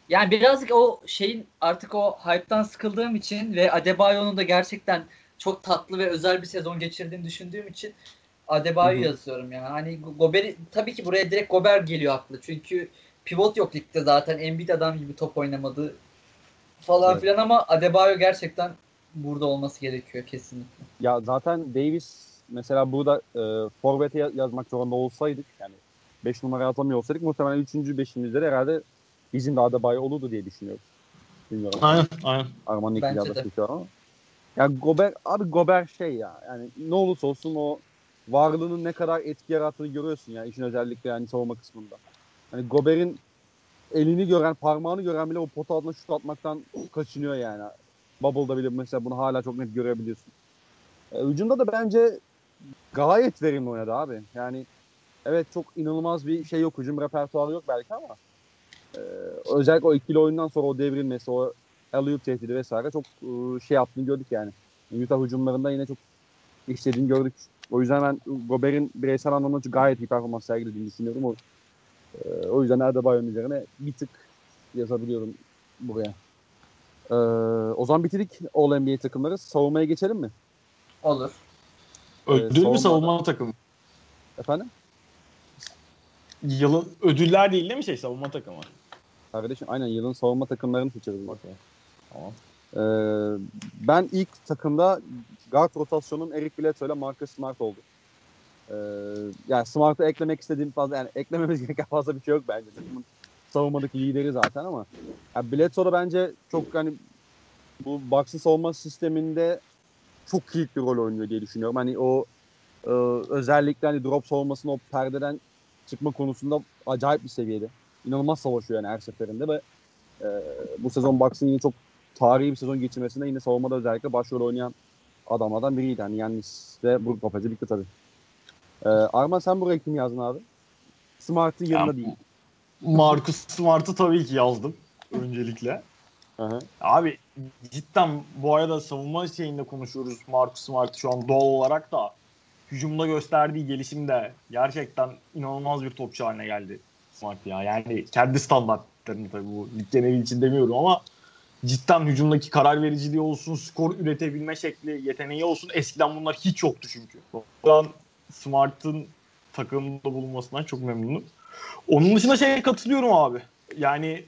Yani birazcık o şeyin artık o hype'tan sıkıldığım için ve Adebayo'nun da gerçekten çok tatlı ve özel bir sezon geçirdiğini düşündüğüm için Adebayo yazıyorum yani. Hani Gober tabii ki buraya direkt Gober geliyor aklı. Çünkü pivot yok ligde zaten. Embiid adam gibi top oynamadı falan Evet. filan ama Adebayo gerçekten burada olması gerekiyor kesinlikle. Ya zaten Davis mesela burada e, forvete ya- yazmak zorunda olsaydık yani 5 numara atamıyor olsaydık muhtemelen 3. 5'imizde de herhalde bizim de Adebayo olurdu diye düşünüyorum. Bilmiyorum. Aynen aynen. Arman'ın de. adası şu an. Ya Gober, abi Gober şey ya yani ne olursa olsun o varlığının ne kadar etki yarattığını görüyorsun ya işin özellikle yani savunma kısmında. Hani Gober'in elini gören, parmağını gören bile o pota altına şut atmaktan kaçınıyor yani. Bubble'da bile mesela bunu hala çok net görebiliyorsun. E, hücumda da bence gayet verimli oynadı abi. Yani evet çok inanılmaz bir şey yok. Hücum repertuarı yok belki ama e, özellikle o ikili oyundan sonra o devrilmesi, o alley tehdidi vesaire çok e, şey yaptığını gördük yani. Utah hücumlarında yine çok işlediğini gördük. O yüzden ben Gober'in bireysel anlamda gayet iyi performans sergilediğini düşünüyorum. O, e, o yüzden Adebayo'nun üzerine bir tık yazabiliyorum buraya. E, o zaman bitirdik All NBA takımları. Savunmaya geçelim mi? Olur. Ödül savunma- mü savunma takımı? Efendim? Yılın ödüller değil değil mi şey savunma takımı? Kardeşim aynen yılın savunma takımlarını seçeriz. Okey. Tamam. Ee, ben ilk takımda guard rotasyonum Eric Bledsoe ile Marcus Smart oldu. Ee, yani Smart'ı eklemek istediğim fazla yani eklememiz gereken fazla bir şey yok bence. Takımın savunmadaki lideri zaten ama yani Bledsoe da bence çok hani bu Bucks'ın savunma sisteminde çok kilit bir rol oynuyor diye düşünüyorum. Hani o e, özellikle hani drop savunmasının o perdeden çıkma konusunda acayip bir seviyede. İnanılmaz savaşıyor yani her seferinde ve e, bu sezon Bucks'ın yine çok tarihi bir sezon geçirmesinde yine savunmada özellikle başrol oynayan adamlardan biriydi. Hani Yannis ve Brook Lopez'e birlikte tabii. Ee, Arman sen buraya kim yazdın abi? Smart'ın yanında Ya, değil. Marcus Smart'ı tabii ki yazdım öncelikle. Hı hı. Abi cidden bu arada savunma şeyinde konuşuyoruz Marcus Smart şu an doğal olarak da hücumda gösterdiği gelişim de gerçekten inanılmaz bir topçu haline geldi Smart ya. Yani kendi standartlarını tabii bu lig geneli için demiyorum ama cidden hücumdaki karar vericiliği olsun, skor üretebilme şekli, yeteneği olsun. Eskiden bunlar hiç yoktu çünkü. Şu an Smart'ın takımda bulunmasından çok memnunum. Onun dışında şeye katılıyorum abi. Yani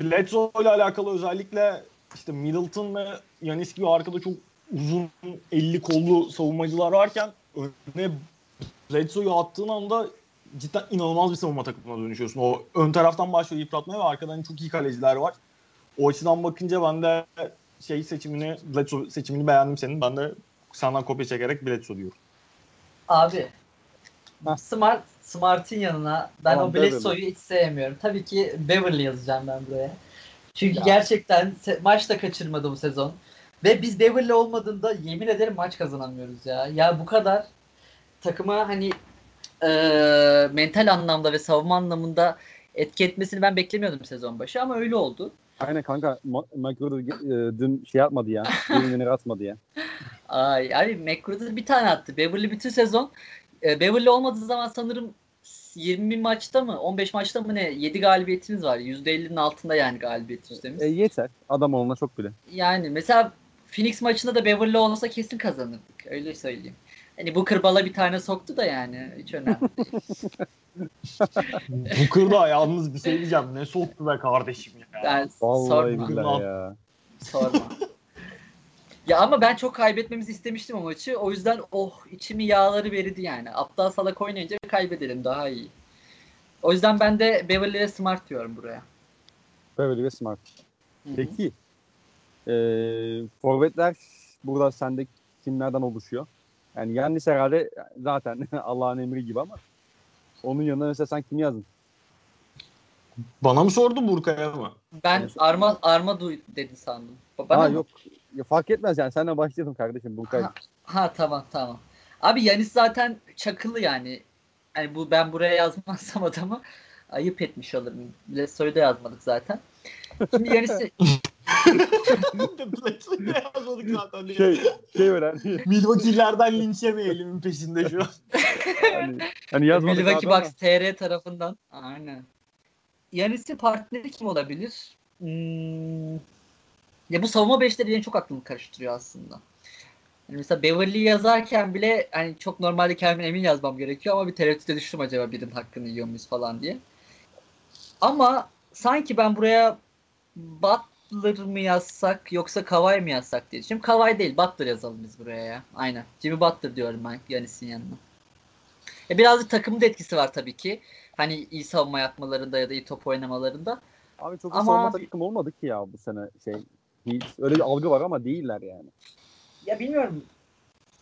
Bledsoe ile alakalı özellikle işte Middleton ve Yanis gibi arkada çok uzun 50 kollu savunmacılar varken önüne Bledsoe'yu attığın anda cidden inanılmaz bir savunma takımına dönüşüyorsun. O ön taraftan başlıyor yıpratmaya ve arkadan çok iyi kaleciler var. O açıdan bakınca ben de şey seçimini, Bledsoe seçimini beğendim senin. Ben de senden kopya çekerek Bledsoe diyorum. Abi. Smart Smart'ın yanına ben Tamam, o Bledsoe'yu hiç sevmiyorum. Tabii ki Beverly yazacağım ben buraya. Çünkü Ya. gerçekten maç da kaçırmadı bu sezon. Ve biz Beverly olmadığında yemin ederim maç kazanamıyoruz ya. Ya bu kadar takıma hani eee, mental anlamda ve savunma anlamında etki etmesini ben beklemiyordum sezon başı ama öyle oldu. Aynen kanka McGruder e, dün şey atmadı ya. Ürünleri atmadı ya. Ay abi McGruder bir tane attı. Beverly bütün sezon e, Beverly olmadığı zaman sanırım 20 maçta mı 15 maçta mı ne 7 galibiyetimiz var. %50'nin altında yani galibiyet yüzdemiz. E, yeter. Adam olana çok bile. Yani mesela Phoenix maçında da Beverly olsa kesin kazanırdık. Öyle söyleyeyim. Hani bu kırbala bir tane soktu da yani hiç önemli değil. Bu kırda yalnız bir şey diyeceğim. Ne soktu be kardeşim ya. Yani Vallahi sorma. billahi ya. Sorma. Ya ama ben çok kaybetmemizi istemiştim o maçı. O yüzden oh içimi yağları verdi yani. Aptal salak oynayınca kaybedelim daha iyi. O yüzden ben de Beverly ve Smart diyorum buraya. Beverly ve Smart. Hı hı. Peki. E, forvetler burada sende kimlerden oluşuyor? Yani Yannis herhalde zaten Allah'ın emri gibi ama onun yanında mesela sen kim yazdın? Bana mı sordu Burkay'a mı? Ben arma arma duy dedi sandım. Ba- Bana Ha mı? yok. Ya, fark etmez yani. Senden başlayalım kardeşim. Burkay. Ha, ha tamam tamam. Abi Yanis zaten çakılı yani. Yani bu ben buraya yazmazsam adamı ayıp etmiş olurum. Bledsoe'yu da yazmadık zaten. Şimdi Yanis'i Bledsoe'yu da yazmadık zaten. diye. Şey, şey öyle hani, Milwaukee'lerden linç yemeyelim peşinde şu an. hani, hani yazmadık Milwaukee Bucks TR tarafından. Aynen. Yanis'in partneri kim olabilir? Hmm, ya bu savunma beşleri benim çok aklımı karıştırıyor aslında. Yani mesela Beverly yazarken bile hani çok normalde kendime emin yazmam gerekiyor ama bir tereddüte düştüm acaba birinin hakkını yiyor muyuz falan diye. Ama sanki ben buraya Butler mı yazsak yoksa Kawhi mı yazsak diye düşünüyorum. Kawhi değil Butler yazalım biz buraya ya. Aynen. Jimmy Butler diyorum ben Yanis'in yanına. E birazcık takımın da etkisi var tabii ki. Hani iyi savunma yapmalarında ya da iyi top oynamalarında. Abi çok ama... savunma takım olmadı ki ya bu sene şey. Hiç, öyle bir algı var ama değiller yani. Ya bilmiyorum.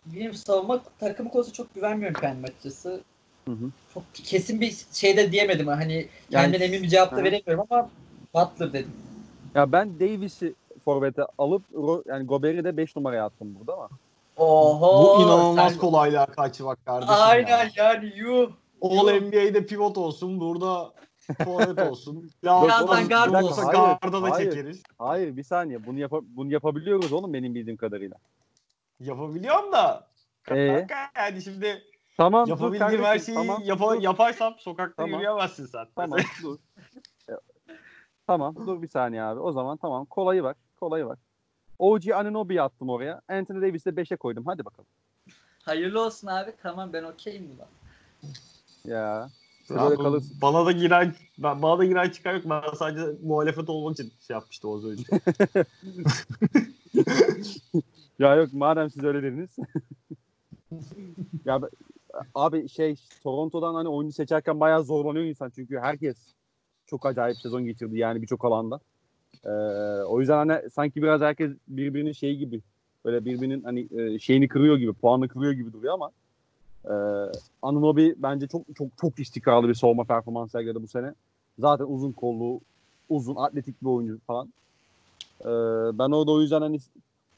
Benim savunma takımı konusu çok güvenmiyorum kendim açıkçası. Hı hı. Çok kesin bir şey de diyemedim. Hani kendimden emin bir cevap da Hı. veremiyorum ama Butler dedim. Ya ben Davis'i forvete alıp yani Gobert'i de 5 numaraya attım burada ama. Oho. Bu inanılmaz sen- kolaylığa kaçmak kardeşim Aynen ya. yani yuh. All. NBA'de pivot olsun, burada forvet olsun. Birazdan guard olsa garda da Hayır, çekeriz. Hayır bir saniye bunu yapa- bunu yapabiliyoruz oğlum benim bildiğim kadarıyla. Yapabiliyorum da. Ee? Yani şimdi Tamam dur yapabildiğim her şeyi tamam, yapa- dur, yaparsam sokakta Tamam. yürüyemezsin sen. Tamam dur. Ya, tamam dur bir saniye abi. O zaman tamam kolayı var. Kolayı var. OG Anunoby'yi attım oraya. Anthony Davis'i de 5'e koydum. Hadi bakalım. Hayırlı olsun abi. Tamam ben okeyim buna. Ya. Bu- kalırsın. Bana da giren ben, bana da giren çıkar yok. Ben sadece muhalefet olmak için şey yapmıştım az önce. Ya yok madem siz öyle dediniz. ya abi şey Toronto'dan hani oyuncu seçerken bayağı zorlanıyor insan çünkü herkes çok acayip sezon geçirdi yani birçok alanda. Ee, o yüzden hani sanki biraz herkes birbirinin şeyi gibi böyle birbirinin hani e, şeyini kırıyor gibi, puanını kırıyor gibi duruyor ama e, Anunoby bence çok çok çok istikrarlı bir savunma performansı sergiledi bu sene. Zaten uzun kollu, uzun atletik bir oyuncu falan. Ee, ben orada o yüzden hani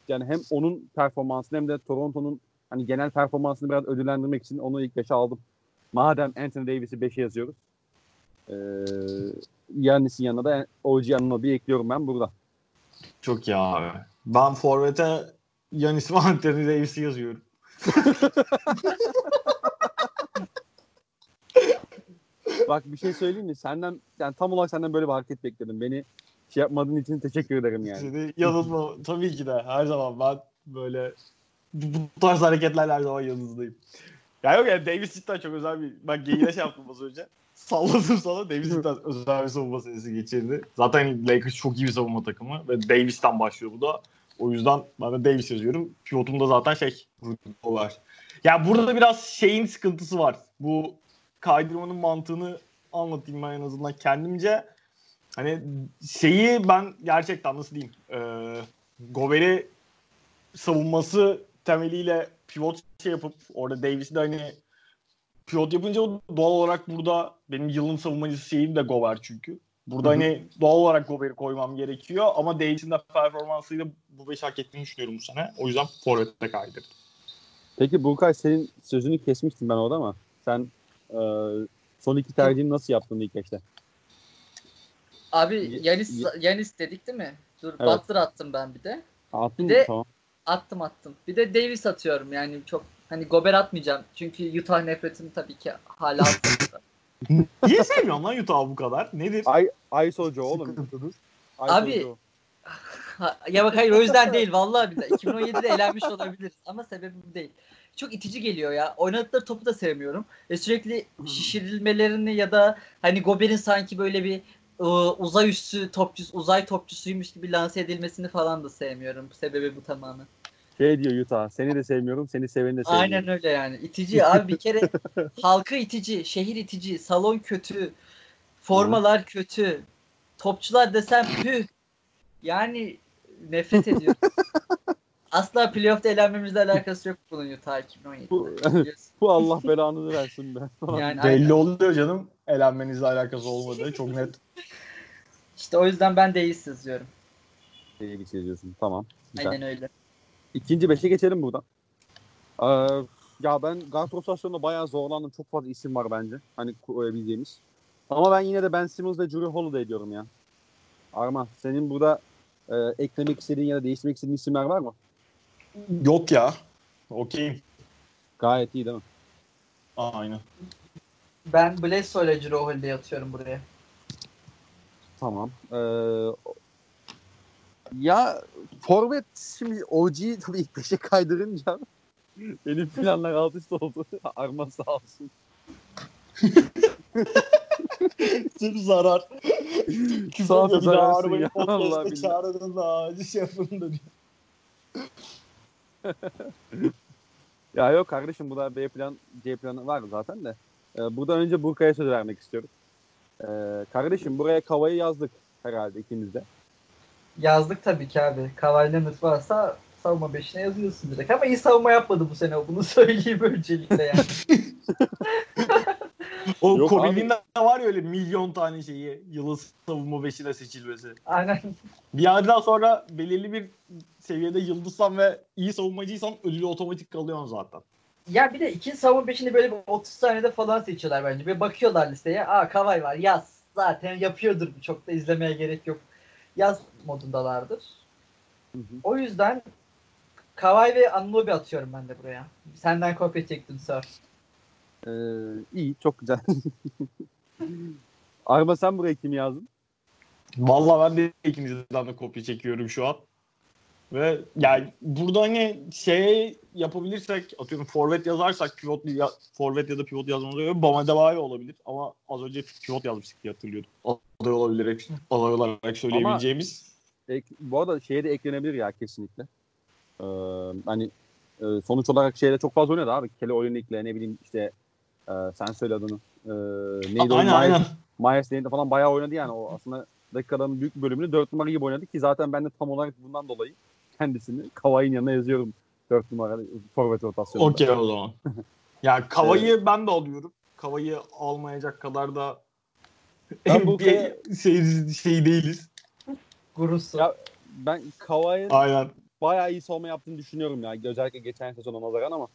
yani hem onun performansını hem de Toronto'nun hani genel performansını biraz ödüllendirmek için onu ilk 5'e aldım. Madem Anthony Davis'i 5'e yazıyoruz. Ee, Yannis'in yanına da OG Anunoby'yi ekliyorum ben burada. Çok iyi abi. Ben forvete Yanis ve Anthony Davis'i yazıyorum. Bak bir şey söyleyeyim mi? Senden yani tam olarak senden böyle bir hareket bekledim. Beni şey yapmadığın için teşekkür ederim yani. Seni yanılma tabii ki de her zaman ben böyle bu, tarz hareketlerle her zaman yanınızdayım. Ya yok ya Davis cidden çok özel bir ben geyiğine şey yaptım az önce. Salladım sana Davis cidden özel bir savunma senesi geçirdi. Zaten Lakers çok iyi bir savunma takımı ve Davis'ten başlıyor bu da. O yüzden ben de Davis yazıyorum. Pivotum da zaten şey Rudy var. Ya burada biraz şeyin sıkıntısı var. Bu kaydırmanın mantığını anlatayım ben en azından kendimce. Hani şeyi ben gerçekten nasıl diyeyim e, Gobert'i savunması temeliyle pivot şey yapıp orada Davis'i de hani pivot yapınca doğal olarak burada benim yılın savunmacısı şeyim de Gobert çünkü. Burada Hı hı. hani doğal olarak Gobert'i koymam gerekiyor ama Davis'in de performansıyla bu beş hak ettiğini düşünüyorum bu sene. O yüzden Forvet'te kaydırdım. Peki Burkay senin sözünü kesmiştim ben orada ama sen e, son iki tercihini nasıl yaptın ilk beşte? Abi Yanis, Yanis dedik değil mi? Dur Evet. Butler attım ben bir de. Attın Bir mı? de- Tamam. Attım attım. Bir de Davis atıyorum yani çok hani Gober atmayacağım. Çünkü Utah nefretim tabii ki hala. Niye sevmiyorsun lan Utah'ı bu kadar? Nedir? Ay, Ay Sojo oğlum. Ay Abi, Sojo. Ha, ya bak hayır o yüzden değil vallahi billahi. 2017'de elenmiş olabiliriz ama sebebi bu değil. Çok itici geliyor ya. Oynadıkları topu da sevmiyorum. Ve sürekli şişirilmelerini ya da hani Gober'in sanki böyle bir ıı, uzay üstü topçusu, uzay topçusuymuş gibi lanse edilmesini falan da sevmiyorum. Sebebi bu tamamen. Şey diyor Utah. Seni de sevmiyorum. Seni seveni de sevmiyorum. Aynen öyle yani. İtici abi bir kere halkı itici, şehir itici, salon kötü, formalar kötü, topçular desem püh. Yani nefret ediyorum. Asla playoff'ta eğlenmemizle alakası yok bunun Utah 2017'de. Bu-. Bu Allah belanı versin be. yani Belli aynen. oluyor canım. Elenmenizle alakası olmadığı çok net. İşte o yüzden ben yazıyorum. Davis yazıyorsun. şey Tamam. Güzel. Aynen öyle. İkinci beşe geçelim buradan. Ee, ya ben guard rotasyonunda bayağı zorlandım. Çok fazla isim var bence. Hani koyabileceğimiz. Ama ben yine de Ben Simmons ve Drew Holiday diyorum ya. Arma senin burada e, eklemek istediğin ya da değiştirmek istediğin isimler var mı? Yok ya. Okey. Gayet iyi değil mi? Aynen. Ben Bledsoe ile Drew Holiday atıyorum buraya. Tamam. Ee, Ya forvet şimdi OG'yi tabii ilk beşe kaydırınca benim planlar alt üst oldu. Arma sağ olsun. Sırf zarar. Sağ ol, Küfür zararsın ya. Çağırın da acil şey yapın da. Ya yok kardeşim bu da B plan C planı var zaten de. Ee, buradan önce Burka'ya söz vermek istiyorum. Ee, kardeşim buraya Kava'yı yazdık herhalde ikimiz de. Yazdık tabii ki abi. Kawhi Leonard varsa savunma 5'ine yazıyorsun direkt. Ama iyi savunma yapmadı bu sene. Bunu söyleyeyim öncelikle yani. O Yok Kobe'nin de var ya öyle milyon tane şeyi yılın savunma beşine seçilmesi. Aynen. Bir yerden sonra belirli bir seviyede yıldızsan ve iyi savunmacıysan ödülü otomatik kalıyorsun zaten. Ya bir de ikinci savunma 5'ini böyle bir 30 saniyede falan seçiyorlar bence. Bir bakıyorlar listeye. Aa Kawhi var yaz. Zaten yapıyordur bu. Çok da izlemeye gerek yok. Yaz modundalardır. Hı hı. O yüzden Kawhi ve Anunoby atıyorum ben de buraya. Senden kopya çektim sir. Ee, iyi çok güzel. Arma sen buraya kimi yazdın? Vallahi ben de ikinizden de kopya çekiyorum şu an. Ve yani burada hani şey yapabilirsek atıyorum forvet yazarsak pivot ya, forvet ya da pivot yazmamıza göre Bama Devayi olabilir. Ama az önce pivot yazmıştık diye hatırlıyordum. Aday olabilir, aday olarak söyleyebileceğimiz. Ek, bu arada şeye de eklenebilir ya kesinlikle. Ee, hani e, sonuç olarak şeyde çok fazla oynadı abi. Kelly Olynyk ne bileyim işte e, sen söyle adını. E, neydi o? aynen Myers- aynen. Myers falan bayağı oynadı yani. O aslında dakikaların büyük bölümünü 4 numara gibi oynadı ki zaten ben de tam olarak bundan dolayı kendisini Kawhi'nin yanına yazıyorum. 4 numara forvet rotasyonunda. Okey o zaman. ya Kavayı ben de alıyorum. Kavayı almayacak kadar da Ben bu NBA kaya- şey, şey değiliz. Gurusu. Ya- Ben Kawhi'nin Aynen. bayağı iyi savunma yaptığını düşünüyorum ya. Özellikle geçen sezona nazaran ama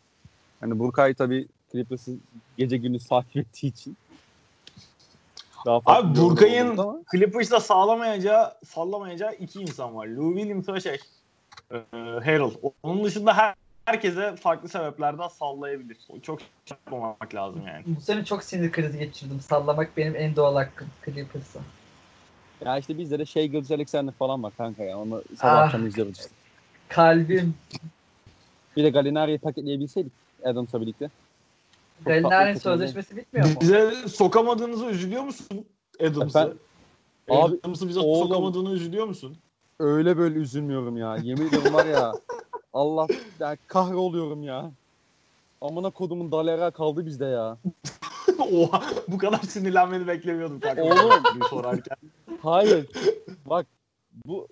hani Burkay tabii Clippers'ı gece gündüz takip ettiği için daha Abi Burkay'ın Clippers'da sağlamayacağı, sallamayacağı iki insan var. Lou Williams ve şey, e, Harrell. Onun dışında her, herkese farklı sebeplerden sallayabilir. Çok yapmamak lazım yani. Bu sene çok sinir krizi geçirdim. Sallamak benim en doğal hakkım Clippers'a. ya işte bizde de şey Gilgis Alexander falan var kanka ya. Onu sabah Ah. akşam izliyoruz işte. Kalbim. Bir de Galinari'yi paketleyebilseydik Adams'la birlikte. Galinari'nin sözleşmesi bitmiyor mu? Bize sokamadığınızı üzülüyor musun Adams'ı? Abi, Adams'ı bize oğlum. sokamadığını üzülüyor musun? Öyle böyle üzülmüyorum ya. Yemin ediyorum var ya. Allah ya kahroluyorum ya. Amına kodumun dalera kaldı bizde ya. Oha bu kadar sinirlenmeni beklemiyordum kanka. Oğlum. Sorarken. Hayır. Bak bu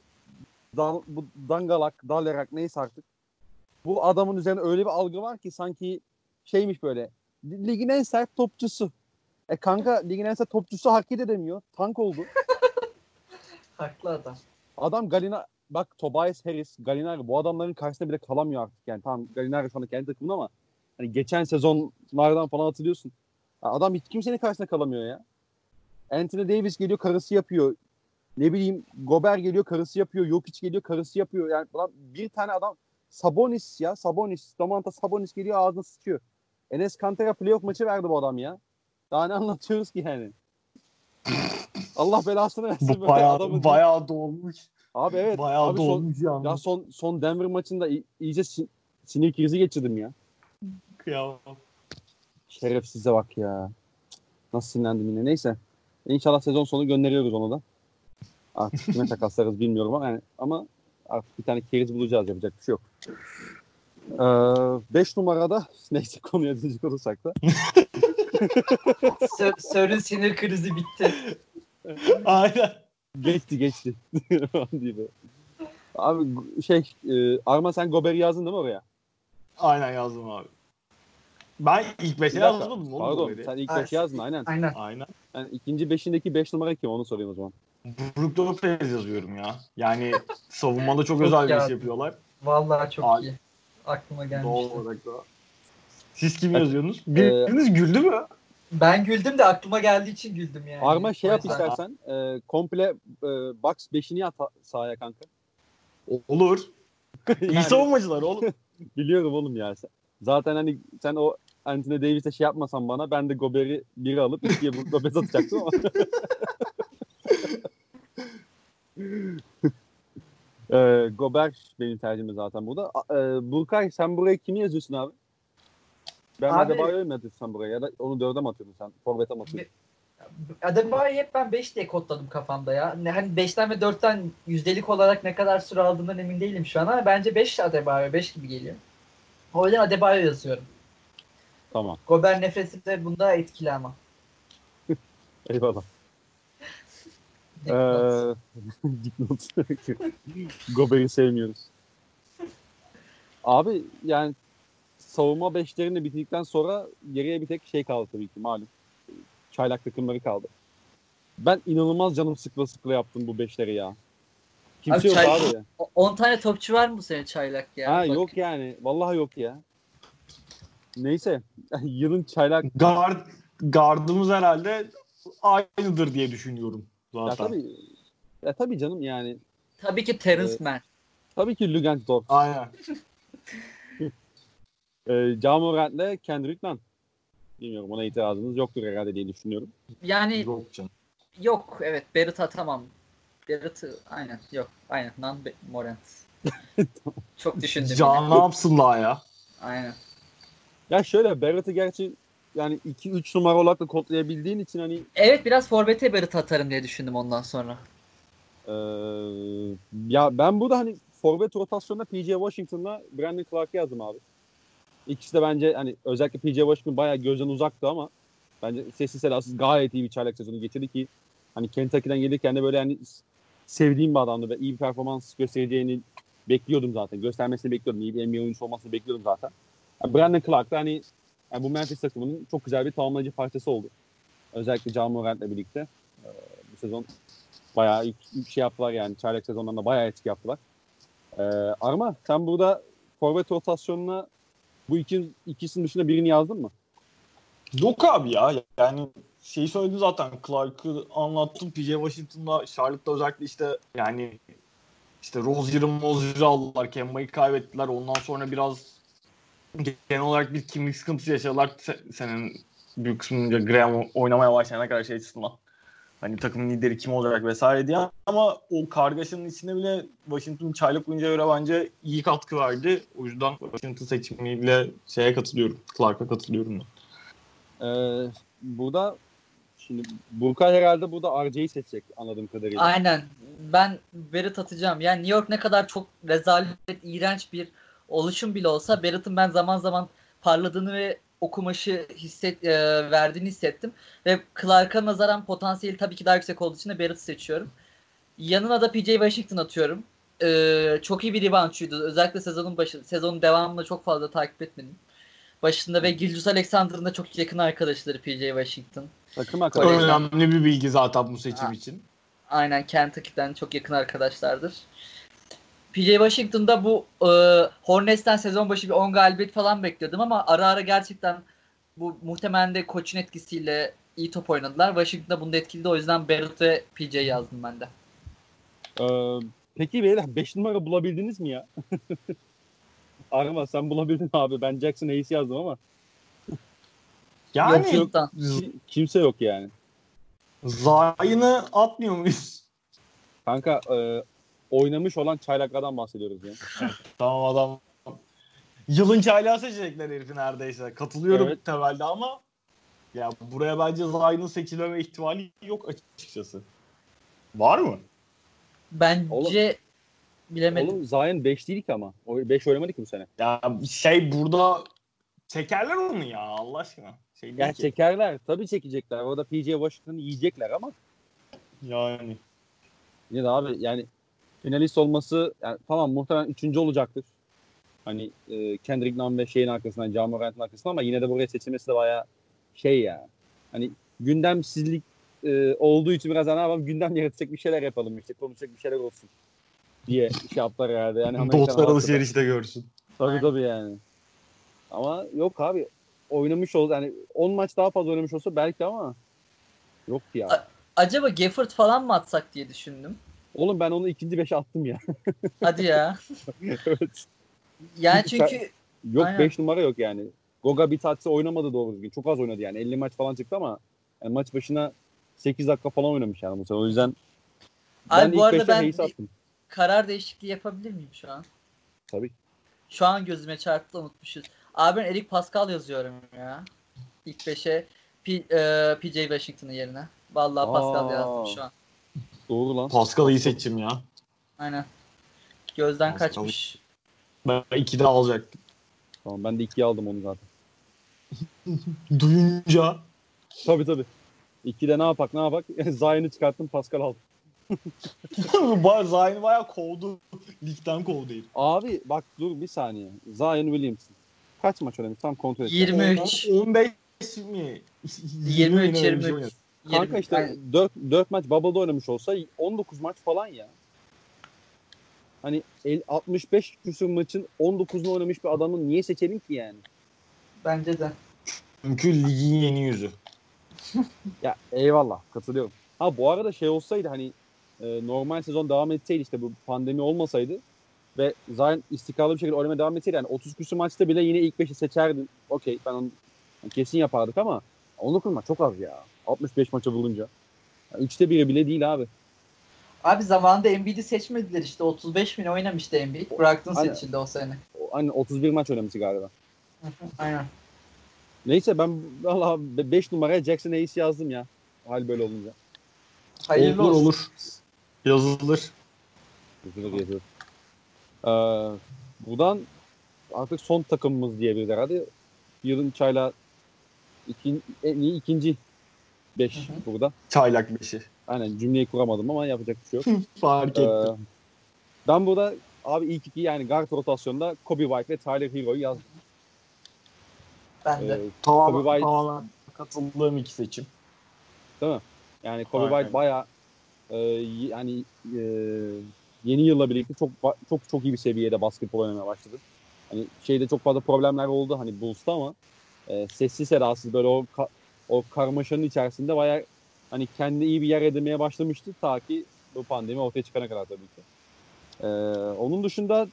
dal, bu dangalak, dalerak neyse artık. Bu adamın üzerine öyle bir algı var ki sanki şeymiş böyle. Ligin en sert topçusu. E kanka ligin en sert topçusu hareket edemiyor. Tank oldu. Haklı adam. Adam Galina bak Tobias Harris, Galinari bu adamların karşısında bile kalamıyor artık yani. Tamam Galinari şu anda kendi takımında ama hani geçen sezonlardan falan hatırlıyorsun. Adam hiç kimsenin karşısında kalamıyor ya. Anthony Davis geliyor karısı yapıyor. Ne bileyim Gober geliyor karısı yapıyor. Jokic geliyor karısı yapıyor. Yani ulan bir tane adam Sabonis ya Sabonis. Domantas Sabonis geliyor ağzına sıçıyor. Enes Kanter'a playoff maçı verdi bu adam ya. Daha ne anlatıyoruz ki yani. Allah belasını versin. Bu bayağı, adamın. bayağı dolmuş. Abi evet. Bayağı abi son, dolmuş yalnız. ya son son Denver maçında iyice sin- sinir krizi geçirdim ya. Kıyamam. Şerefsize bak ya. Nasıl sinirlendim yine. Neyse. İnşallah sezon sonu gönderiyoruz onu da. Artık kime takaslarız bilmiyorum ama yani ama artık bir tane keriz bulacağız yapacak bir şey yok. 5 numarada neyse konuya dönecek olursak da Sö- Sör'ün sinir krizi bitti. Aynen. Geçti geçti. Abi şey e, Arma sen Gober'i yazdın değil mi oraya? Aynen yazdım abi. Ben ilk Bir 5'e dakika, yazmadım. oğlum Pardon böyle. sen ilk Ay, 5 yazdın aynen. Aynen. Aynen. Yani ikinci beşindeki 5 numara kim onu sorayım o zaman. Brook Lopez yazıyorum ya. Yani savunmada çok, Çok özel bir iş yapıyorlar. Vallahi çok Abi. iyi. Aklıma Doğal gelmişti. olarak da. Siz kim yazıyorsunuz? Biriniz güldü mü? Ben güldüm de aklıma geldiği için güldüm yani. Arma şey yap istersen. E, komple e, box 5'ini at sahaya kanka. Olur. İyi Yani- savunmacılar oğlum. Biliyorum oğlum ya. Zaten hani sen o Anthony Davis'e şey yapmasan bana ben de Gober'i biri alıp ikiye Brook Lopez atacaktım ama. Ee, Gober benim tercihim zaten burada. E, Burkay sen buraya kimi yazıyorsun abi? Ben Abi- Adebayo'yu mu sen buraya? Ya da onu dörde mi atıyordun sen? Forvet'e mi atıyordun? Adebayo'yu hep ben 5 diye kodladım kafamda ya. Ne, hani 5'ten ve 4'ten yüzdelik olarak ne kadar süre aldığından emin değilim şu an ama bence 5 Adebayo 5 gibi geliyor. O yüzden Adebayo yazıyorum. Tamam. Gober nefreti de bunda etkili ama. Eyvallah. Ee. Gober'i sevmiyoruz. Abi yani savunma beşlerini bitirdikten sonra geriye bir tek şey kaldı tabii ki malum. Çaylak takımları kaldı. Ben inanılmaz canım sıkla sıkla yaptım bu beşleri ya. Kimse Abi yok çay- abi ya. O- 10 tane topçu var mı bu sene çaylak ya? Ha Bak. yok yani. Vallahi yok ya. Neyse. Yılın çaylak Guard, gardımız herhalde aynıdır diye düşünüyorum ya zaten. tabii ya tabii canım yani. Tabii ki Terence Evet. Mann. Tabii ki Lugendorf. Aynen. Ee, Camorant'le Kendrick Nunn. Bilmiyorum ona itirazınız yoktur herhalde diye düşünüyorum. Yani Yok canım. yok evet Barrett atamam. Barrett'ı aynen yok. Aynen Nan Be- Morant. Çok düşündüm. Can ne yapsınlar ya? Aynen. Ya şöyle Barrett'ı gerçi yani 2-3 numara olarak da kodlayabildiğin için hani Evet biraz forvete Barrett atarım diye düşündüm ondan sonra. ee, ya ben burada hani forvet rotasyonunda PJ Washington'la Brandon Clark'ı yazdım abi. İkisi de bence hani özellikle PJ Washington bayağı gözden uzaktı ama bence sessiz sedasız gayet iyi bir çaylak sezonu geçirdi ki hani Kentucky'den gelirken de böyle hani sevdiğim bir adamdı ve iyi bir performans göstereceğini bekliyordum zaten. Göstermesini bekliyordum. İyi bir NBA oyuncusu olmasını bekliyordum zaten. Yani Brandon Clark da hani yani bu Memphis takımının çok güzel bir tamamlayıcı parçası oldu. Özellikle John Morant'le birlikte. Ee, bu sezon bayağı ilk, ilk şey yaptılar yani. Çaylak sezonlarında bayağı etki yaptılar. Ee, Arma sen burada forvet rotasyonuna bu iki, ikisinin dışında birini yazdın mı? Yok abi ya. Yani şeyi söyledim zaten. Clark'ı anlattım. PJ Washington'la Charlotte'da özellikle işte yani işte Rozier'ı Mozier'ı aldılar. Kemba'yı kaybettiler. Ondan sonra biraz genel olarak bir kimlik sıkıntısı yaşadılar. Se- senin büyük kısmınca Graham oynamaya başlayana kadar şey açısından. Hani takımın lideri kim olacak vesaire diye ama o kargaşanın içinde bile Washington çaylak oyuncuya göre bence iyi katkı verdi. O yüzden Washington seçimiyle şeye katılıyorum. Clark'a katılıyorum ben. Ee, burada şimdi Burkay herhalde burada RJ'yi seçecek anladığım kadarıyla. Aynen. Ben Barrett atacağım. Yani New York ne kadar çok rezalet, iğrenç bir oluşum bile olsa Barrett'ın ben zaman zaman parladığını ve o kumaşı hisset, e, verdiğini hissettim. Ve Clark'a nazaran potansiyeli tabii ki daha yüksek olduğu için de Barrett'ı seçiyorum. Yanına da PJ Washington atıyorum. E, çok iyi bir reboundçuydu. Özellikle sezonun başı, sezonun devamında çok fazla takip etmedim. Başında ve Gilgeous Alexander'ın da çok yakın arkadaşları PJ Washington. Takım arkadaşı. Önemli bir bilgi zaten bu seçim Ha. için. Aynen Kentucky'den çok yakın arkadaşlardır. PJ Washington'da bu e, Hornets'ten sezon başı bir 10 galibiyet falan bekliyordum ama ara ara gerçekten bu muhtemelen de koçun etkisiyle iyi top oynadılar. Washington'da bunda etkiliydi o yüzden Barrett ve PJ yazdım ben de. Ee, peki beyler 5 numara bulabildiniz mi ya? Arma sen bulabildin abi. Ben Jackson Hayes yazdım ama Yani Yok, yok. Kimse yok yani. Zayn'ı atmıyor muyuz? Kanka e, oynamış olan çaylaklardan bahsediyoruz ya. Tamam adam. Yılın çaylağı seçecekler herifi neredeyse. Katılıyorum Evet. temelde ama ya buraya bence Zayn'ın seçilmeme ihtimali yok açıkçası. Var mı? Bence Oğlum- bilemedim. Oğlum Zion 5 değil ki ama. O 5 oynamadı ki bu sene. Ya şey burada çekerler onu ya Allah aşkına. Şey Yani ki. çekerler. Tabii çekecekler. Orada PJ Washington'ı yiyecekler ama Yani. yine de abi yani finalist olması yani tamam muhtemelen üçüncü olacaktır. Hani e, Kendrick Nunn ve şeyin arkasından, Ja Morant'ın arkasından ama yine de buraya seçilmesi de bayağı şey ya. Hani gündemsizlik e, olduğu için biraz hani ne yapalım gündem yaratacak bir şeyler yapalım işte konuşacak bir şeyler olsun diye şey yaptılar herhalde. Yani Dostlar alışverişte görsün. Tabii tabii yani. Ama yok abi oynamış oldu yani 10 maç daha fazla oynamış olsa belki ama yok ya. A- Acaba Gafford falan mı atsak diye düşündüm. Oğlum ben onu ikinci beşe attım ya. Hadi ya. evet. Yani Çünkü çünkü Yok Aynen. 5 numara yok yani. Goga bir tatsı oynamadı doğru düzgün. Çok az oynadı yani. 50 maç falan çıktı ama yani maç başına 8 dakika falan oynamış yani bu sene. O yüzden ben Abi ilk bu arada ben attım. karar değişikliği yapabilir miyim şu an? Tabii. Şu an gözüme çarptı unutmuşuz. Abi ben Eric Pascal yazıyorum ya. İlk 5'e P, e, PJ Washington'ın yerine. Vallahi Pascal Aa. yazdım şu an. Doğru lan. Pascal iyi seçim ya. Aynen. Gözden Pascal. kaçmış. Ben iki de alacaktım. Tamam ben de ikiye aldım onu zaten. Duyunca Tabii tabii. İkide ne yapak ne yapak? Zayn'i çıkarttım Pascal aldım. Zayn bayağı kovdu. Ligden kovdu herif. Abi bak dur bir saniye. Zion Williamson. Kaç maç oynamış? Tam kontrol et. 23. 15 mi? 23, mi? 23. Kanka 20 işte Aynen. 4, 4 maç Bubble'da oynamış olsa 19 maç falan ya. Hani el- 65 küsur maçın 19'unu oynamış bir adamı niye seçelim ki yani? Bence de. Çünkü ligin yeni yüzü. Ya eyvallah katılıyorum. Ha bu arada şey olsaydı hani e, normal sezon devam etseydi işte bu pandemi olmasaydı ve Zion istikrarlı bir şekilde oynamaya devam etseydi yani 30 küsur maçta bile yine ilk 5'i seçerdi. Okey ben onu kesin yapardık ama 19 maç çok az ya. 65 maça vurunca. Yani üçte biri bile değil abi. Abi zamanında Embiid'i seçmediler işte. 35 bin oynamıştı Embiid. Brogdon Aynen. seçildi o sene. O- Hani 31 maç oynamıştı galiba. Aynen. Neyse ben valla 5 numaraya Jackson Hayes yazdım ya. Hal böyle olunca. Hayırlı olur olsun. olur. Yazılır. Üzülür yazıyor. Ee, buradan artık son takımımız diyebiliriz herhalde. Yılın çayla ikin, en iyi ikinci 5 Hı hı. burada. Çaylak beşi. Aynen cümleyi kuramadım ama yapacak bir şey yok. Fark Ee, ettim. ben burada abi ilk iki yani guard rotasyonunda Kobe White ve Tyler Hero'yu yazdım. Ben de. Ee, tamamen, Kobe White- tamamen katıldığım iki seçim. Yani Kobe Aynen. White bayağı e, yani e, yeni yılla birlikte çok çok çok iyi bir seviyede basketbol oynamaya başladı. Hani şeyde çok fazla problemler oldu hani Bulls'ta ama e, sessiz sedasız böyle o ka- o karmaşanın içerisinde bayağı hani kendi iyi bir yer edinmeye başlamıştı ta ki bu pandemi ortaya çıkana kadar tabii ki. E, onun dışında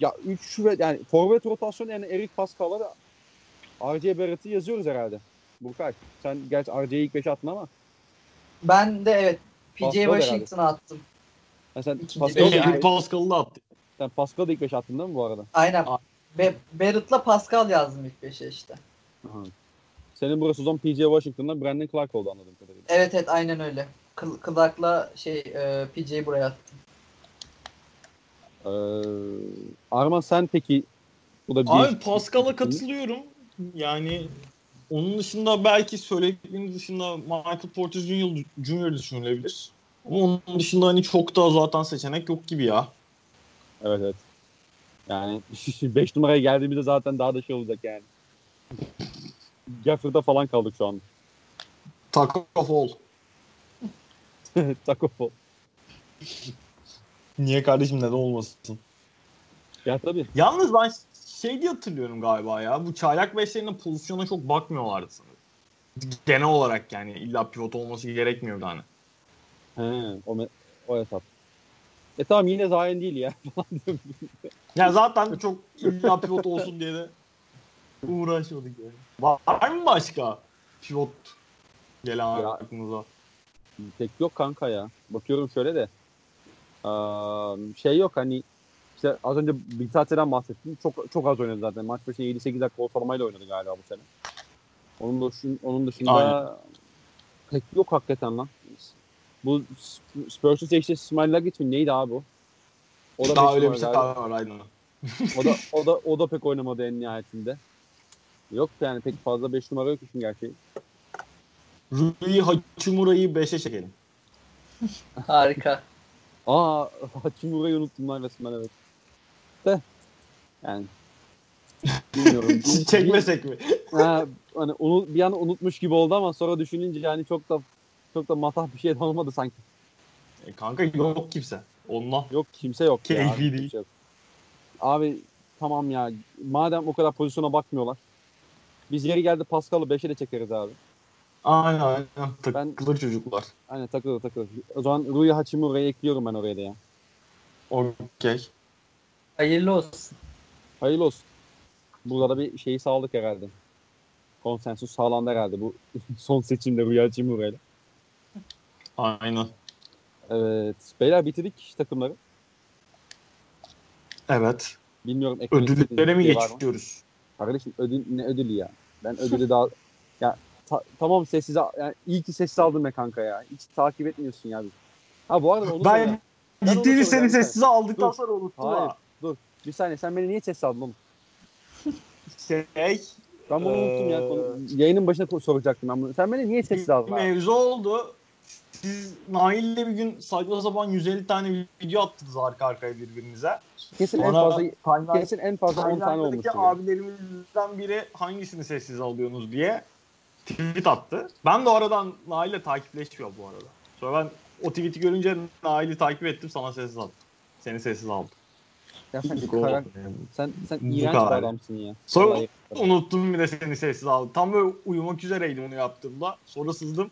ya 3 ve yani forvet rotasyonu yani Eric Pascal'a da RJ Barrett'ı yazıyoruz herhalde. Burkay. Sen gerçi RJ'yi ilk 5'e attın ama Ben de evet. PJ Pascal. Washington'a attım. ha sen Pascal'ı Eric Pascal'ı da attı. sen Pascal'ı da ilk 5'e attın değil mi bu arada? Aynen. Be Barrett'la Pascal yazdım ilk 5'e işte. Aha. Senin burası sezon PJ Washington'dan Brandon Clark oldu anladığım kadarıyla. Evet evet aynen öyle. Clark'la şey e, PJ'yi buraya attım. Ee, Arman sen peki bu da bir Abi Pascal'a katılıyorum. Yani onun dışında belki söylediğiniz dışında Michael Porter Jr. Jr. düşünülebilir. Ama onun dışında hani çok da zaten seçenek yok gibi ya. Evet evet. Yani 5 numaraya geldiğimizde zaten daha da şey olacak yani. Gafford'da falan kaldık şu an. Taco Fall. Taco Fall. Niye kardeşim neden olmasın? Ya tabii. Yalnız ben şey diye hatırlıyorum galiba ya. Bu çaylak beşlerinin pozisyona çok bakmıyorlardı sanırım. Genel olarak yani illa pivot olması gerekmiyordu hani. He, o, me- o hesap. E tamam yine Zion değil ya. Ya zaten çok illa pivot olsun diye de uğraşmadık yani. Var mı başka pivot gelen Ya. aklınıza? Pek yok kanka ya. Bakıyorum şöyle de. Aa, şey yok hani işte az önce Bitate'den bahsettim. Çok çok az oynadı zaten. Maç başı 7-8 dakika ortalamayla oynadı galiba bu sene. Onun dışında, onun dışında Aynen. pek yok hakikaten lan. Bu Sp- Spurs'un seçtiği İsmail Lagic mi? Neydi abi o? O da Daha öyle bir şey galiba. var aynen. O da, o da, o da pek oynamadı en nihayetinde. Yok yani pek fazla 5 numara yok işin gerçeği. Rui Hachimura'yı 5'e çekelim. Harika. Aa Hachimura'yı unuttum lan resmen evet. De yani bilmiyorum. Çekmesek mi? ha, hani onu, bir an unutmuş gibi oldu ama sonra düşününce yani çok da çok da matah bir şey de olmadı sanki. E kanka yok kimse. Onunla. Yok kimse yok. ya, Keyfi kimse değil. Abi tamam ya madem o kadar pozisyona bakmıyorlar. Biz yeri geldi Pascal'ı 5'e de çekeriz abi. Aynen aynen. Ben- Takılır çocuklar. Aynen takılır takılır. O zaman Rui Hachimura'yı ekliyorum ben oraya da ya. Okey. Hayırlı olsun. Hayırlı olsun. Burada da bir şeyi sağladık herhalde. Konsensus sağlandı herhalde bu son seçimde Rui Hachimura'yla. Aynen. Evet. Beyler bitirdik takımları. Evet. Bilmiyorum. Ödüllere mi şey geçiyoruz? Kardeşim ödül ne ödülü ya? Ben ödülü daha ya ta- tamam sessiz al- yani iyi ki sessiz aldım be kanka ya. Hiç takip etmiyorsun ya. Ha bu arada onu Ben soracağım, seni sessize aldıktan Dur. sonra unuttum Hayır. ha. Bir saniye sen beni niye sessiz aldın oğlum? Şey, Ben bunu unuttum ya. Ee, Yayının başında ko- soracaktım ben bunu. Sen beni niye sessiz aldın bir abi? mevzu oldu. Siz Nail'le bir gün saçma sapan 150 tane video attınız arka arkaya birbirinize. Kesin en Sonra fazla timeline- kesin en fazla 10 tane ya. abilerimizden biri hangisini sessiz alıyorsunuz diye tweet attı. Ben de oradan Nail'le takipleşmiyor bu arada. Sonra ben o tweet'i görünce Nail'i takip ettim sana sessiz aldım. Seni sessiz aldım. Ya sen, karak- sen, sen iğrenç bir adamsın ya. Sonra Vallahi. unuttum bir de seni sessiz aldım. Tam böyle uyumak üzereydim onu yaptığımda. Sonra sızdım.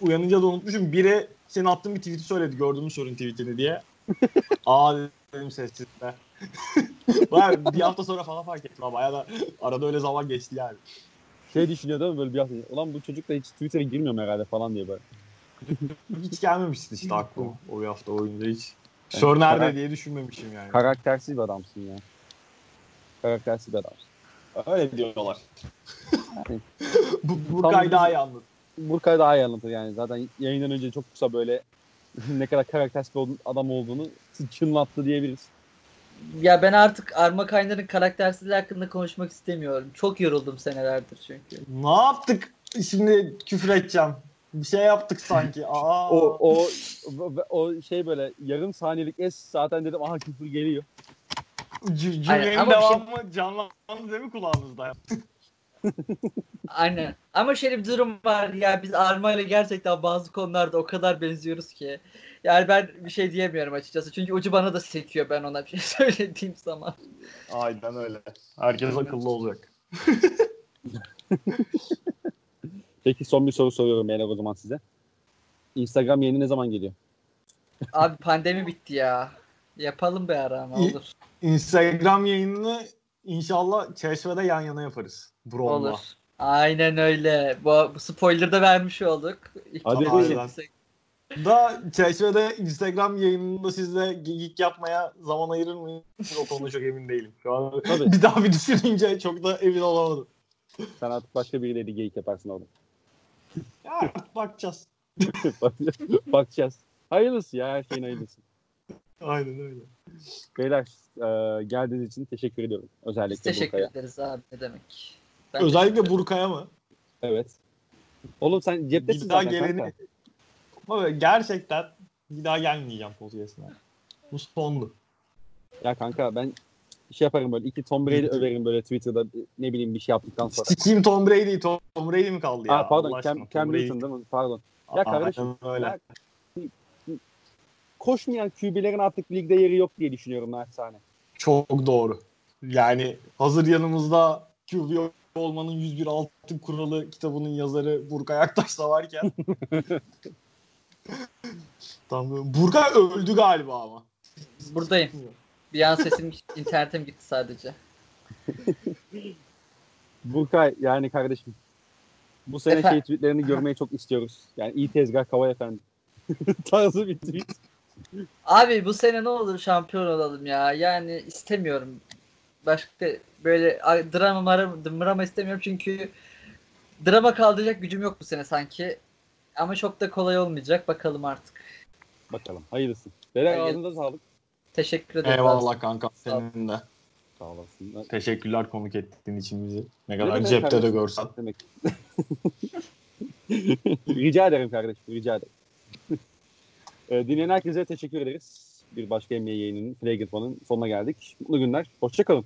Uyanınca da unutmuşum. Biri senin attığın bir tweet'i söyledi. Gördün mü sorun tweetini diye. Aa dedim sessizde. Bayağı bir hafta sonra falan fark ettim. Bayağı da arada öyle zaman geçti yani. Şey düşünüyor değil mi böyle bir hafta. Ulan bu çocuk da hiç Twitter'a girmiyor mu herhalde falan diye böyle. Hiç gelmemişti işte aklıma o bir hafta boyunca hiç. Yani Sör nerede diye düşünmemişim yani. Karaktersiz bir adamsın ya. Karaktersiz bir adamsın. Öyle diyorlar. Yani. Bu, bu Tam kay biz- daha iyi anladı. Burkay daha iyi anlatır yani. Zaten yayından önce çok kısa böyle ne kadar karaktersiz bir adam olduğunu çınlattı diyebiliriz. Ya ben artık Arma Kaynar'ın karaktersizliği hakkında konuşmak istemiyorum. Çok yoruldum senelerdir çünkü. Ne yaptık? Şimdi küfür edeceğim. Bir şey yaptık sanki. Aa. O, o, o, şey böyle yarım saniyelik es zaten dedim aha küfür geliyor. C- cümlenin şey- devamı canlandı değil mi kulağınızda? Aynen. Ama şöyle bir durum var ya biz Arma ile gerçekten bazı konularda o kadar benziyoruz ki. Yani ben bir şey diyemiyorum açıkçası. Çünkü ucu bana da sekiyor ben ona bir şey söylediğim zaman. Aynen öyle. Herkes akıllı olacak. Peki son bir soru soruyorum beyler o zaman size. Instagram yayını ne zaman geliyor? Abi pandemi bitti ya. Yapalım bir ara ama olur. Instagram yayınını inşallah çeşmede yan yana yaparız. Bron'la. Olur. Aynen öyle. Bu, bu spoiler da vermiş olduk. İlk Hadi. Da çeşmede Instagram yayınında sizle geyik yapmaya zaman ayırır mıyım? O konuda çok emin değilim. Şu an Tabii. bir daha bir düşününce çok da emin olamadım. Sen artık başka biriyle geyik yaparsın orada. Ya bakacağız. Bak- Bakacağız. Hayırlısı ya her şeyin hayırlısı. Aynen öyle. Beyler e, geldiğiniz için teşekkür ediyorum. Biz Özellikle teşekkür Burkay'a. ederiz abi ne demek. Ben Özellikle Burkay'a mı? Evet. Oğlum sen ceptesin daha geleni... Ama gerçekten bir daha gelmeyeceğim podcast'ine. Bu sondu. Ya kanka ben şey yaparım böyle iki Tom Brady överim böyle Twitter'da ne bileyim bir şey yaptıktan sonra. Sikiyim Tom Brady. Tom Brady mi kaldı ya? Aa, pardon Cam, Cam. Newton değil mi? Pardon. Ya Aa, kardeşim, öyle. Ya, koşmayan QB'lerin artık ligde yeri yok diye düşünüyorum naçizane. Çok doğru. Yani hazır yanımızda QB olmanın 101 altın kuralı kitabının yazarı Burkay Aktaş da varken. Tam Burkay öldü galiba ama. buradayım. Bir an sesim internetim gitti sadece. Burkay yani kardeşim bu sene Efendim? şey tweetlerini görmeyi çok istiyoruz. Yani iyi tezgah kava efendi. Tarzı bir tweet. Abi bu sene ne olur şampiyon olalım ya. Yani istemiyorum. Başka böyle drama mara- drama istemiyorum çünkü drama kaldıracak gücüm yok bu sene sanki. Ama çok da kolay olmayacak. Bakalım artık. Bakalım hayırlısı. Beyler Hayır. ağzınıza sağlık. Teşekkür ederim. Eyvallah kanka senin de. Sağ olasın. Teşekkürler konuk ettiğin için bizi. Ne kadar demek cepte de görsen. Rica ederim kardeşim, rica ederim. Ee, dinleyen herkese teşekkür ederiz. Bir başka NBA yayınının Flagrant sonuna geldik. Mutlu günler, hoşçakalın.